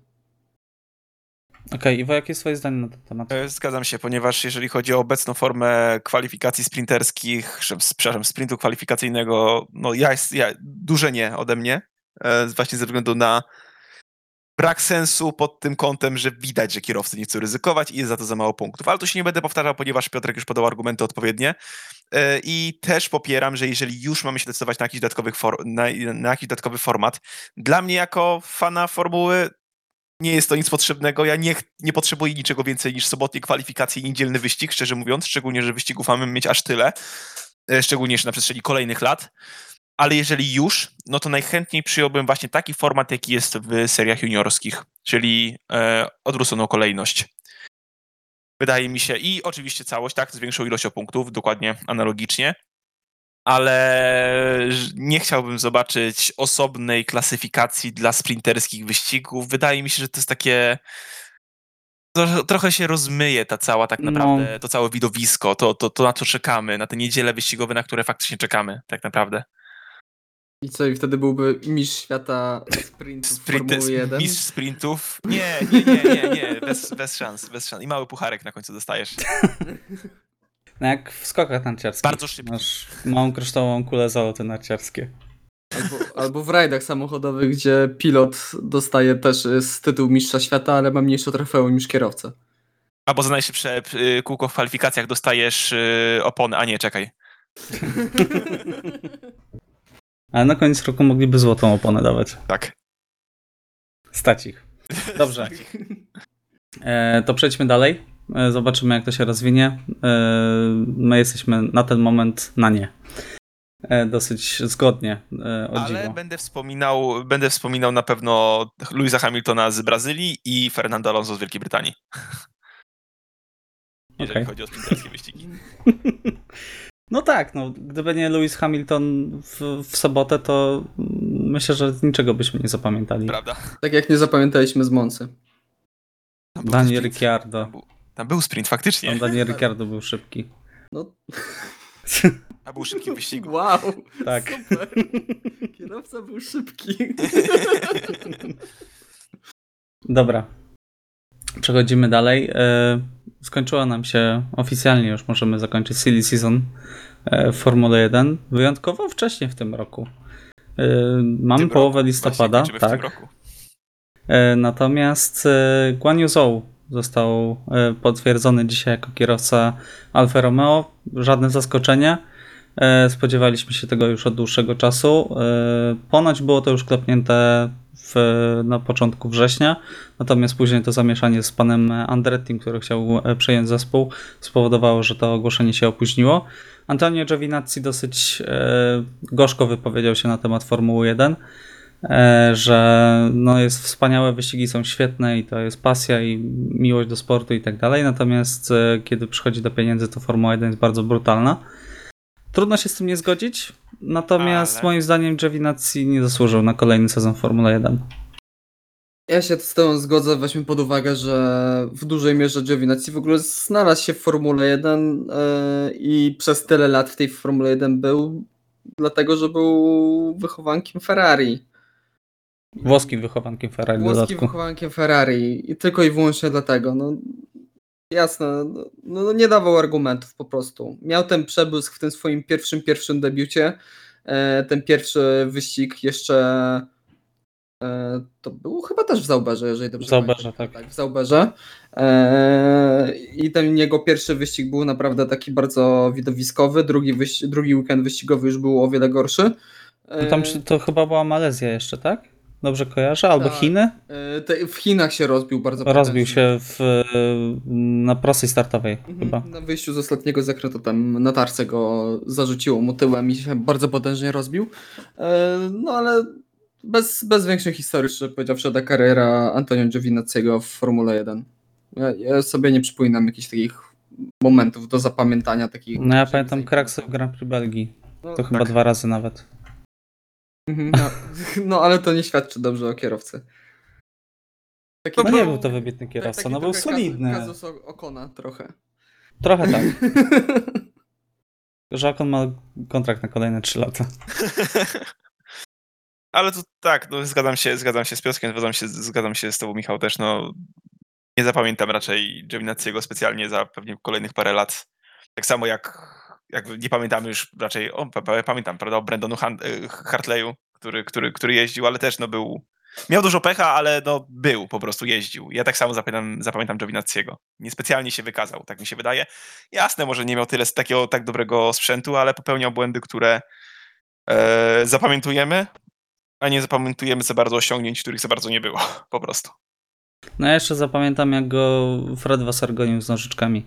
Okej, Iwo, jakie jest twoje zdanie na ten temat?
E, Zgadzam się, ponieważ jeżeli chodzi o obecną formę kwalifikacji sprinterskich, przepraszam, sprintu kwalifikacyjnego, no ja jest ja, duże nie ode mnie, e, właśnie ze względu na brak sensu pod tym kątem, że widać, że kierowcy nie chcą ryzykować i jest za to za mało punktów. Ale tu się nie będę powtarzał, ponieważ Piotrek już podał argumenty odpowiednie. E, I też popieram, że jeżeli już mamy się decydować na jakiś, dodatkowych for, na, na jakiś dodatkowy format, dla mnie jako fana formuły nie jest to nic potrzebnego. Ja nie, nie potrzebuję niczego więcej niż sobotnie kwalifikacje i niedzielny wyścig, szczerze mówiąc, szczególnie, że wyścigów mamy mieć aż tyle, e, szczególnie jeszcze na przestrzeni kolejnych lat. Ale jeżeli już, no to najchętniej przyjąłbym właśnie taki format, jaki jest w seriach juniorskich, czyli e, odwróconą kolejność. Wydaje mi się, i oczywiście całość, tak, z większą ilością punktów, dokładnie analogicznie, ale nie chciałbym zobaczyć osobnej klasyfikacji dla sprinterskich wyścigów. Wydaje mi się, że to jest takie. to- Trochę się rozmyje ta cała, tak
No.
naprawdę, to całe widowisko, to, to, to na co czekamy, na te niedziele wyścigowe, na które faktycznie czekamy, tak naprawdę.
I co, i wtedy byłby mistrz świata sprintów
Sprint,
Formuły 1?
mistrz sprintów. Nie, nie, nie, nie, nie, bez, bez szans, bez szans. I mały pucharek na końcu dostajesz. [laughs]
No jak w skokach narciarskich.
Bardzo szybki.
Masz małą kryształową kulę zaloty narciarskie.
Albo, albo w rajdach samochodowych, gdzie pilot dostaje też z tytuł mistrza świata, ale ma mniejsze trofeum niż kierowca.
Albo za najszybsze y, kółko w kwalifikacjach dostajesz y, opony. A nie, czekaj. [laughs]
Ale na koniec roku mogliby złotą oponę dawać.
Tak.
Stać ich. Dobrze. E, to przejdźmy dalej. E, zobaczymy, jak to się rozwinie. E, my jesteśmy na ten moment na nie. E, dosyć zgodnie, o
Ale
dziwo.
będę wspominał, będę wspominał na pewno Louisa Hamiltona z Brazylii i Fernando Alonso z Wielkiej Brytanii. [laughs] Jeżeli
Okej.
chodzi o sprinterskie wyścigi. [laughs]
No tak, no, gdyby nie Lewis Hamilton w, w sobotę, to myślę, że niczego byśmy nie zapamiętali.
Prawda?
Tak jak nie zapamiętaliśmy z Moncy.
Daniel. Ricciardo.
Tam był, sprint, faktycznie.
Tam Daniel Ricciardo był szybki.
No, [laughs]
A był szybki wyścig.
wow,
Tak.
super. Kierowca był szybki. [laughs]
Dobra. Przechodzimy dalej. E, Skończyła nam się oficjalnie, już możemy zakończyć silly season e, w Formule 1. Wyjątkowo wcześnie w tym roku. E, Mamy
tym
połowę
roku.
listopada,
Właśnie
tak.
tym roku.
Natomiast Guan Yu Zhou został e, potwierdzony dzisiaj jako kierowca Alfa Romeo. Żadne zaskoczenie. E, Spodziewaliśmy się tego już od dłuższego czasu. E, Ponoć było to już klepnięte w, na początku września, natomiast później to zamieszanie z panem Andrettim, który chciał przejąć zespół, spowodowało, że to ogłoszenie się opóźniło. Antonio Giovinazzi dosyć gorzko wypowiedział się na temat Formuły 1 e, że no jest wspaniałe, wyścigi są świetne i to jest pasja i miłość do sportu i tak dalej, natomiast e, kiedy przychodzi do pieniędzy, to Formuła 1 jest bardzo brutalna. Trudno się z tym nie zgodzić, natomiast
Ale-
moim zdaniem Giovinazzi nie zasłużył na kolejny sezon Formuły 1.
Ja się z tą zgodzę, weźmy pod uwagę, że w dużej mierze Giovinazzi w ogóle znalazł się w Formule 1 yy, i przez tyle lat w tej Formule 1 był, dlatego że był wychowankiem Ferrari.
Włoskim wychowankiem Ferrari
Włoskim wychowankiem Ferrari i tylko i wyłącznie dlatego. No, jasne, no, no nie dawał argumentów po prostu. Miał ten przebłysk w tym swoim pierwszym, pierwszym debiucie. E, ten pierwszy wyścig jeszcze E, to było chyba też w Zauberze, jeżeli dobrze
W Zauberze,
pamiętam.
tak.
tak. W Zauberze. E, I ten jego pierwszy wyścig był naprawdę taki bardzo widowiskowy, drugi, wyś- drugi weekend wyścigowy już był o wiele gorszy. E,
No tam przy- to chyba była Malezja jeszcze, tak? Dobrze kojarzę? Albo
Tak.
Chiny?
e, te, w Chinach się rozbił bardzo
Rozbił
potężnie.
się w, na prostej startowej chyba.
Mhm, Na wyjściu z ostatniego zakrętu tam na tarce go zarzuciło mu tyłem i się bardzo potężnie rozbił. E, No ale bez, bez większej historii, szczerze powiedziawszy, ta kariera Antonio Giovinazziego w Formule 1. Ja, ja sobie nie przypominam jakichś takich momentów do zapamiętania. Takich,
No ja pamiętam
mi
Kraksy w Grand Prix Belgii.
No,
To chyba
tak.
dwa razy nawet.
Mhm, no, [laughs] no ale to nie świadczy dobrze o kierowcy. Taki
No
był-
nie był to wybitny kierowca,
taki
no był
trochę
solidny.
Kazus, kazus Okona trochę.
Trochę tak. [laughs] Że on ma kontrakt na kolejne 3 lata. [laughs]
Ale to tak, no, zgadzam się, zgadzam się z Piotrkiem, zgadzam się, zgadzam się z tobą Michał też, no nie zapamiętam raczej Giovinazziego specjalnie za pewnie kolejnych parę lat. Tak samo jak, nie pamiętamy już raczej, o, pa- pa- pamiętam, prawda, o Brendonu Han- y, Hartleyu, który, który, który jeździł, ale też no był, miał dużo pecha, ale no był, po prostu jeździł. Ja tak samo zapamiętam, zapamiętam Giovinazziego. Niespecjalnie się wykazał, tak mi się wydaje. Jasne, może nie miał tyle takiego tak dobrego sprzętu, ale popełniał błędy, które e, zapamiętujemy, a nie zapamiętujemy za bardzo osiągnięć, których za bardzo nie było, po prostu.
No ja jeszcze zapamiętam jak go Fred Wasser gonił z nożyczkami.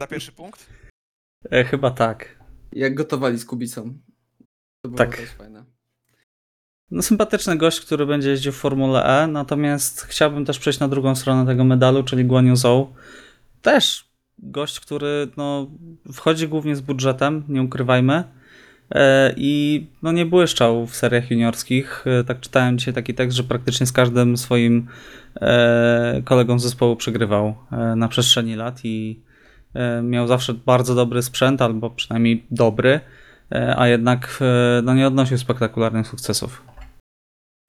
Na pierwszy punkt?
E, chyba tak.
Jak gotowali z Kubicą. To było
Tak.
też fajne.
No sympatyczny gość, który będzie jeździł w Formule E, natomiast chciałbym też przejść na drugą stronę tego medalu, czyli Guan Yu Zhou. Też gość, który no, wchodzi głównie z budżetem, nie ukrywajmy. E, I no, nie błyszczał w seriach juniorskich. E, Tak czytałem dzisiaj taki tekst, że praktycznie z każdym swoim kolegą z zespołu przegrywał e, na przestrzeni lat i e, miał zawsze bardzo dobry sprzęt, albo przynajmniej dobry, e, a jednak e, no, nie odnosił spektakularnych sukcesów.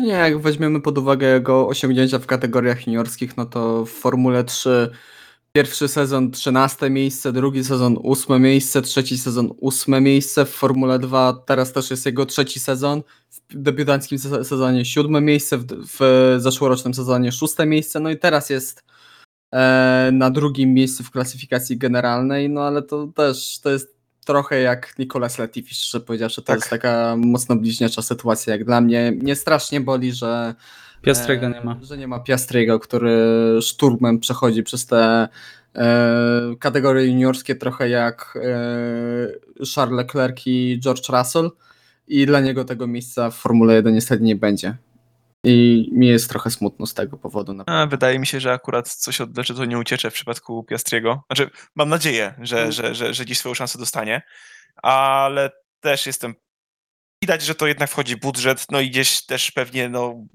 Nie, jak weźmiemy pod uwagę jego osiągnięcia w kategoriach juniorskich, no to w Formule 3 pierwszy sezon 13 miejsce, drugi sezon 8 miejsce, trzeci sezon 8 miejsce, w Formule 2 teraz też jest jego trzeci sezon, w debiutanckim se- sezonie 7 miejsce, w, w zeszłorocznym sezonie 6 miejsce, no i teraz jest e, na drugim miejscu w klasyfikacji generalnej, no ale to też to jest trochę jak Nicolas Latifi, szczerze powiedziawszy, to
Tak.
jest taka mocno bliźniacza sytuacja jak dla mnie. Mnie strasznie boli, że
Piastrego
e,
nie ma.
Że nie ma Piastrego, który szturmem przechodzi przez te e, kategorie juniorskie trochę jak e, Charles Leclerc i George Russell i dla niego tego miejsca w Formule 1 niestety nie będzie. I mi jest trochę smutno z tego powodu.
A, wydaje mi się, że akurat coś odleczy, to nie uciecze w przypadku Piastriego. Znaczy, mam nadzieję, że,
Mm.
że, że, że dziś swoją szansę dostanie, ale też jestem... Widać, że to jednak wchodzi budżet, no i gdzieś też pewnie, no...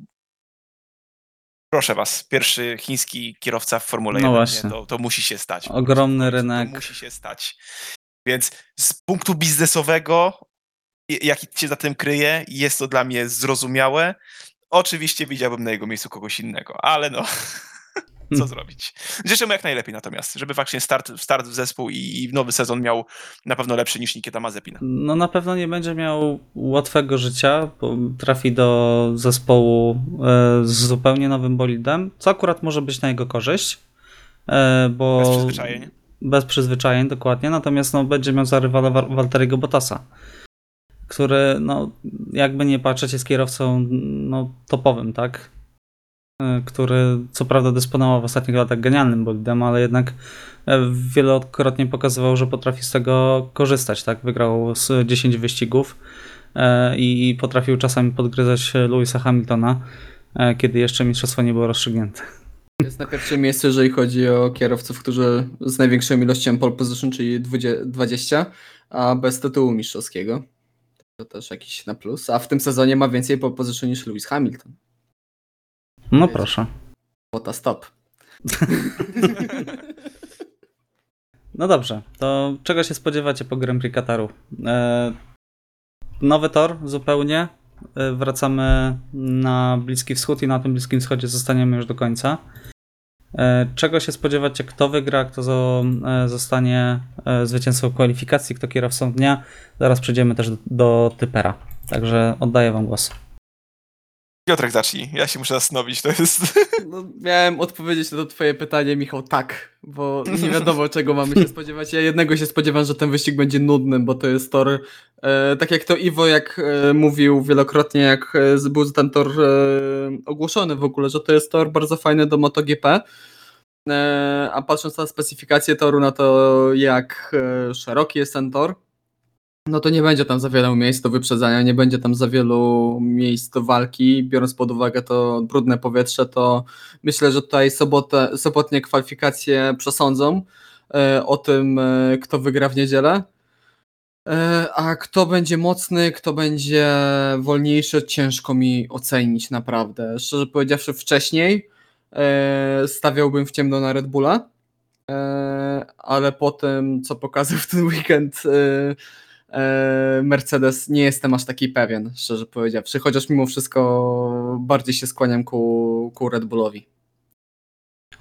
Proszę was, pierwszy chiński kierowca w Formule
No
1,
właśnie.
nie? To, to musi się stać.
Ogromny
prostu,
rynek.
To musi się stać. Więc z punktu biznesowego, jaki się za tym kryje, jest to dla mnie zrozumiałe. Oczywiście widziałbym na jego miejscu kogoś innego, ale no, [laughs] co zrobić. Życzę mu jak najlepiej natomiast, żeby faktycznie start, start w zespół i, nowy sezon miał na pewno lepszy niż Nikita Mazepina.
No na pewno nie będzie miał łatwego życia, bo trafi do zespołu e, z zupełnie nowym bolidem, co akurat może być na jego korzyść. e, Bo
Bez przyzwyczajeń.
Bez przyzwyczajeń, dokładnie. Natomiast no, będzie miał za rywala Wa- Walteriego Bottasa, który, no, jakby nie patrzeć, jest kierowcą no, topowym, tak? E, Który co prawda dysponował w ostatnich latach genialnym bolidem, ale jednak e, wielokrotnie pokazywał, że potrafi z tego korzystać, tak? Wygrał z 10 wyścigów e, i potrafił czasami podgryzać Louisa Hamiltona, kiedy jeszcze mistrzostwo nie było rozstrzygnięte.
Jest na pierwszym miejscu, jeżeli chodzi o kierowców, którzy z największą ilością pole position, czyli 20, 20, a bez tytułu mistrzowskiego. To też jakiś na plus. A w tym sezonie ma więcej pole position niż Lewis Hamilton.
No proszę.
Bota stop. [laughs]
No dobrze, to czego się spodziewacie po Grand Prix Kataru? E, nowy tor zupełnie. E, wracamy na Bliski Wschód i na tym Bliskim Wschodzie zostaniemy już do końca. E, czego się spodziewacie, kto wygra, kto zo, e, zostanie e, zwycięzcą kwalifikacji, kto kierowcą dnia? Zaraz przejdziemy też do, do typera. Także oddaję wam głos.
Piotrek zacznij, ja się muszę zastanowić, to jest... [laughs]
No, miałem odpowiedzieć na to twoje pytanie, Michał, tak, bo nie wiadomo czego mamy się spodziewać. Ja jednego się spodziewam, że ten wyścig będzie nudny, bo to jest tor, e, tak jak to Iwo jak e, mówił wielokrotnie, jak e, był ten tor e, ogłoszony w ogóle, że to jest tor bardzo fajny do MotoGP. E, a patrząc na specyfikację toru, na to jak e, szeroki jest ten tor, no to nie będzie tam za wiele miejsc do wyprzedzania, nie będzie tam za wielu miejsc do walki. Biorąc pod uwagę to brudne powietrze, to myślę, że tutaj sobotę, sobotnie kwalifikacje przesądzą e, o tym, e, kto wygra w niedzielę. E, a kto będzie mocny, kto będzie wolniejszy, ciężko mi ocenić naprawdę. Szczerze powiedziawszy, wcześniej stawiałbym w ciemno na Red Bulla, ale po tym, co pokazał w ten weekend Mercedes, nie jestem aż taki pewien, szczerze powiedziawszy, chociaż mimo wszystko bardziej się skłaniam ku, ku Red Bullowi.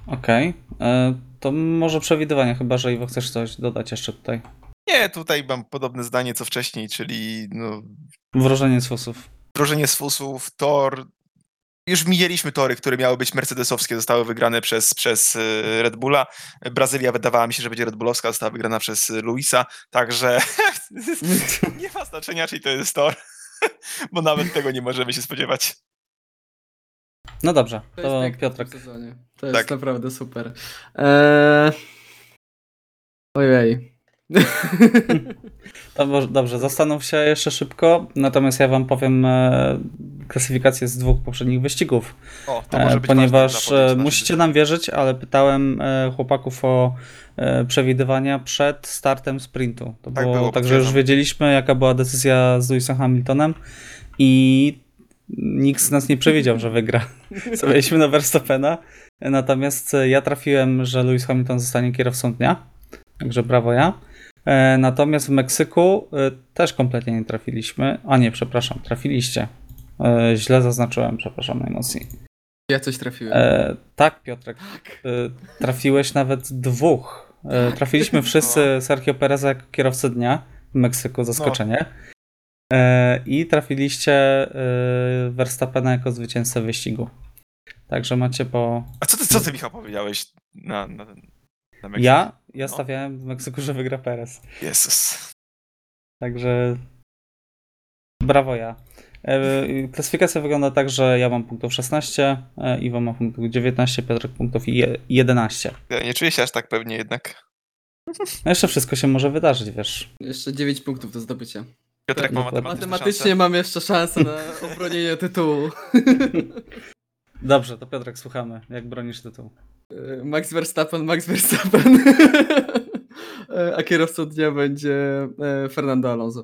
Okej. E, To może przewidywania, chyba że Iwo chcesz coś dodać jeszcze tutaj.
Nie, tutaj mam podobne zdanie co wcześniej, czyli no,
Wrożenie z fusów.
wdrożenie z fusów, tor. Już mijaliśmy tory, które miały być mercedesowskie, zostały wygrane przez, przez e, Red Bulla. Brazylia wydawała mi się, że będzie Red Bullowska, została wygrana przez e, Luisa, także [laughs] nie ma znaczenia, czyli to jest tor, [laughs] bo nawet tego nie możemy się spodziewać.
No dobrze,
To jest
to
w
Piotrek.
To jest
Tak.
naprawdę super. Eee... Ojej. [laughs]
Dobrze, zastanów się jeszcze szybko, natomiast ja wam powiem e, klasyfikację z dwóch poprzednich wyścigów,
O, to
e,
może być
ponieważ e, musicie nam wierzyć, ale pytałem e, chłopaków o e, przewidywania przed startem sprintu. To
Tak
było,
było,
także już wiedzieliśmy, jaka była decyzja z Lewisem Hamiltonem i nikt z nas nie przewidział, że wygra. [laughs] Stawialiśmy na Verstappena, natomiast e, ja trafiłem, że Lewis Hamilton zostanie kierowcą dnia, także brawo ja. E, Natomiast w Meksyku e, też kompletnie nie trafiliśmy. A nie, przepraszam, trafiliście. E, Źle zaznaczyłem, przepraszam najmocniej.
Ja coś trafiłem.
Tak, Piotrek, e, trafiłeś nawet dwóch. E, trafiliśmy [laughs] wszyscy Sergio Pereza jako kierowcę dnia w Meksyku, zaskoczenie. E, I trafiliście Verstappena jako zwycięzcę wyścigu. Także macie po.
A co ty, co ty Michał, powiedziałeś na, na, na Meksyk?
Ja, ja
No.
stawiałem w Meksyku, że wygra Perez.
Jezus.
Także brawo ja. E, Klasyfikacja wygląda tak, że ja mam punktów 16, e, Iwo ma punktów 19, Piotrek punktów je- 11.
Ja nie czuję się aż tak pewnie jednak.
No jeszcze wszystko się może wydarzyć, wiesz.
Jeszcze 9 punktów do zdobycia.
Piotrek ma matematyczne
Matematycznie
szanse.
mam jeszcze szansę na obronienie tytułu.
Dobrze, to Piotrek, słuchamy. Jak bronisz tytuł?
E, Max Verstappen, Max Verstappen. [laughs] E, A kierowcą dnia będzie e, Fernando Alonso.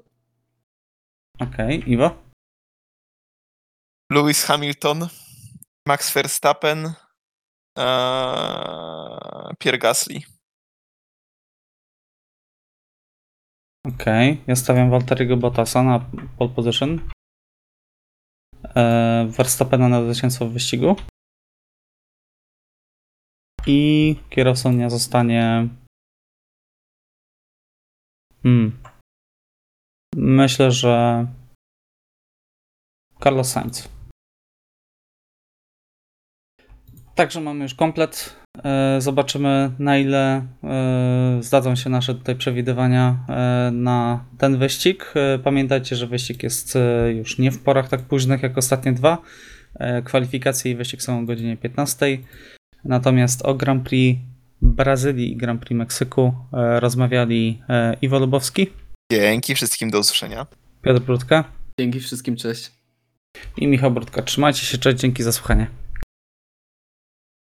Okej, Iwo?
Lewis Hamilton, Max Verstappen, eee, Pierre Gasly.
Okej, ja stawiam Walteriego Bottasa na pole position. E, Verstappena na zwycięstwo w wyścigu. I kierowcą dnia zostanie... Hmm. Myślę, że... Carlos Sainz. Także mamy już komplet. E, Zobaczymy na ile e, zdadzą się nasze tutaj przewidywania e, na ten wyścig. Pamiętajcie, że wyścig jest już nie w porach tak późnych jak ostatnie dwa. Kwalifikacje i wyścig są o godzinie 15. Natomiast o Grand Prix Brazylii i Grand Prix Meksyku e, rozmawiali e, Iwo Lubowski,
Dzięki wszystkim, do usłyszenia.
Piotr Brudka
Dzięki wszystkim, cześć.
i Michał Brudka. Trzymajcie się, cześć, dzięki za słuchanie.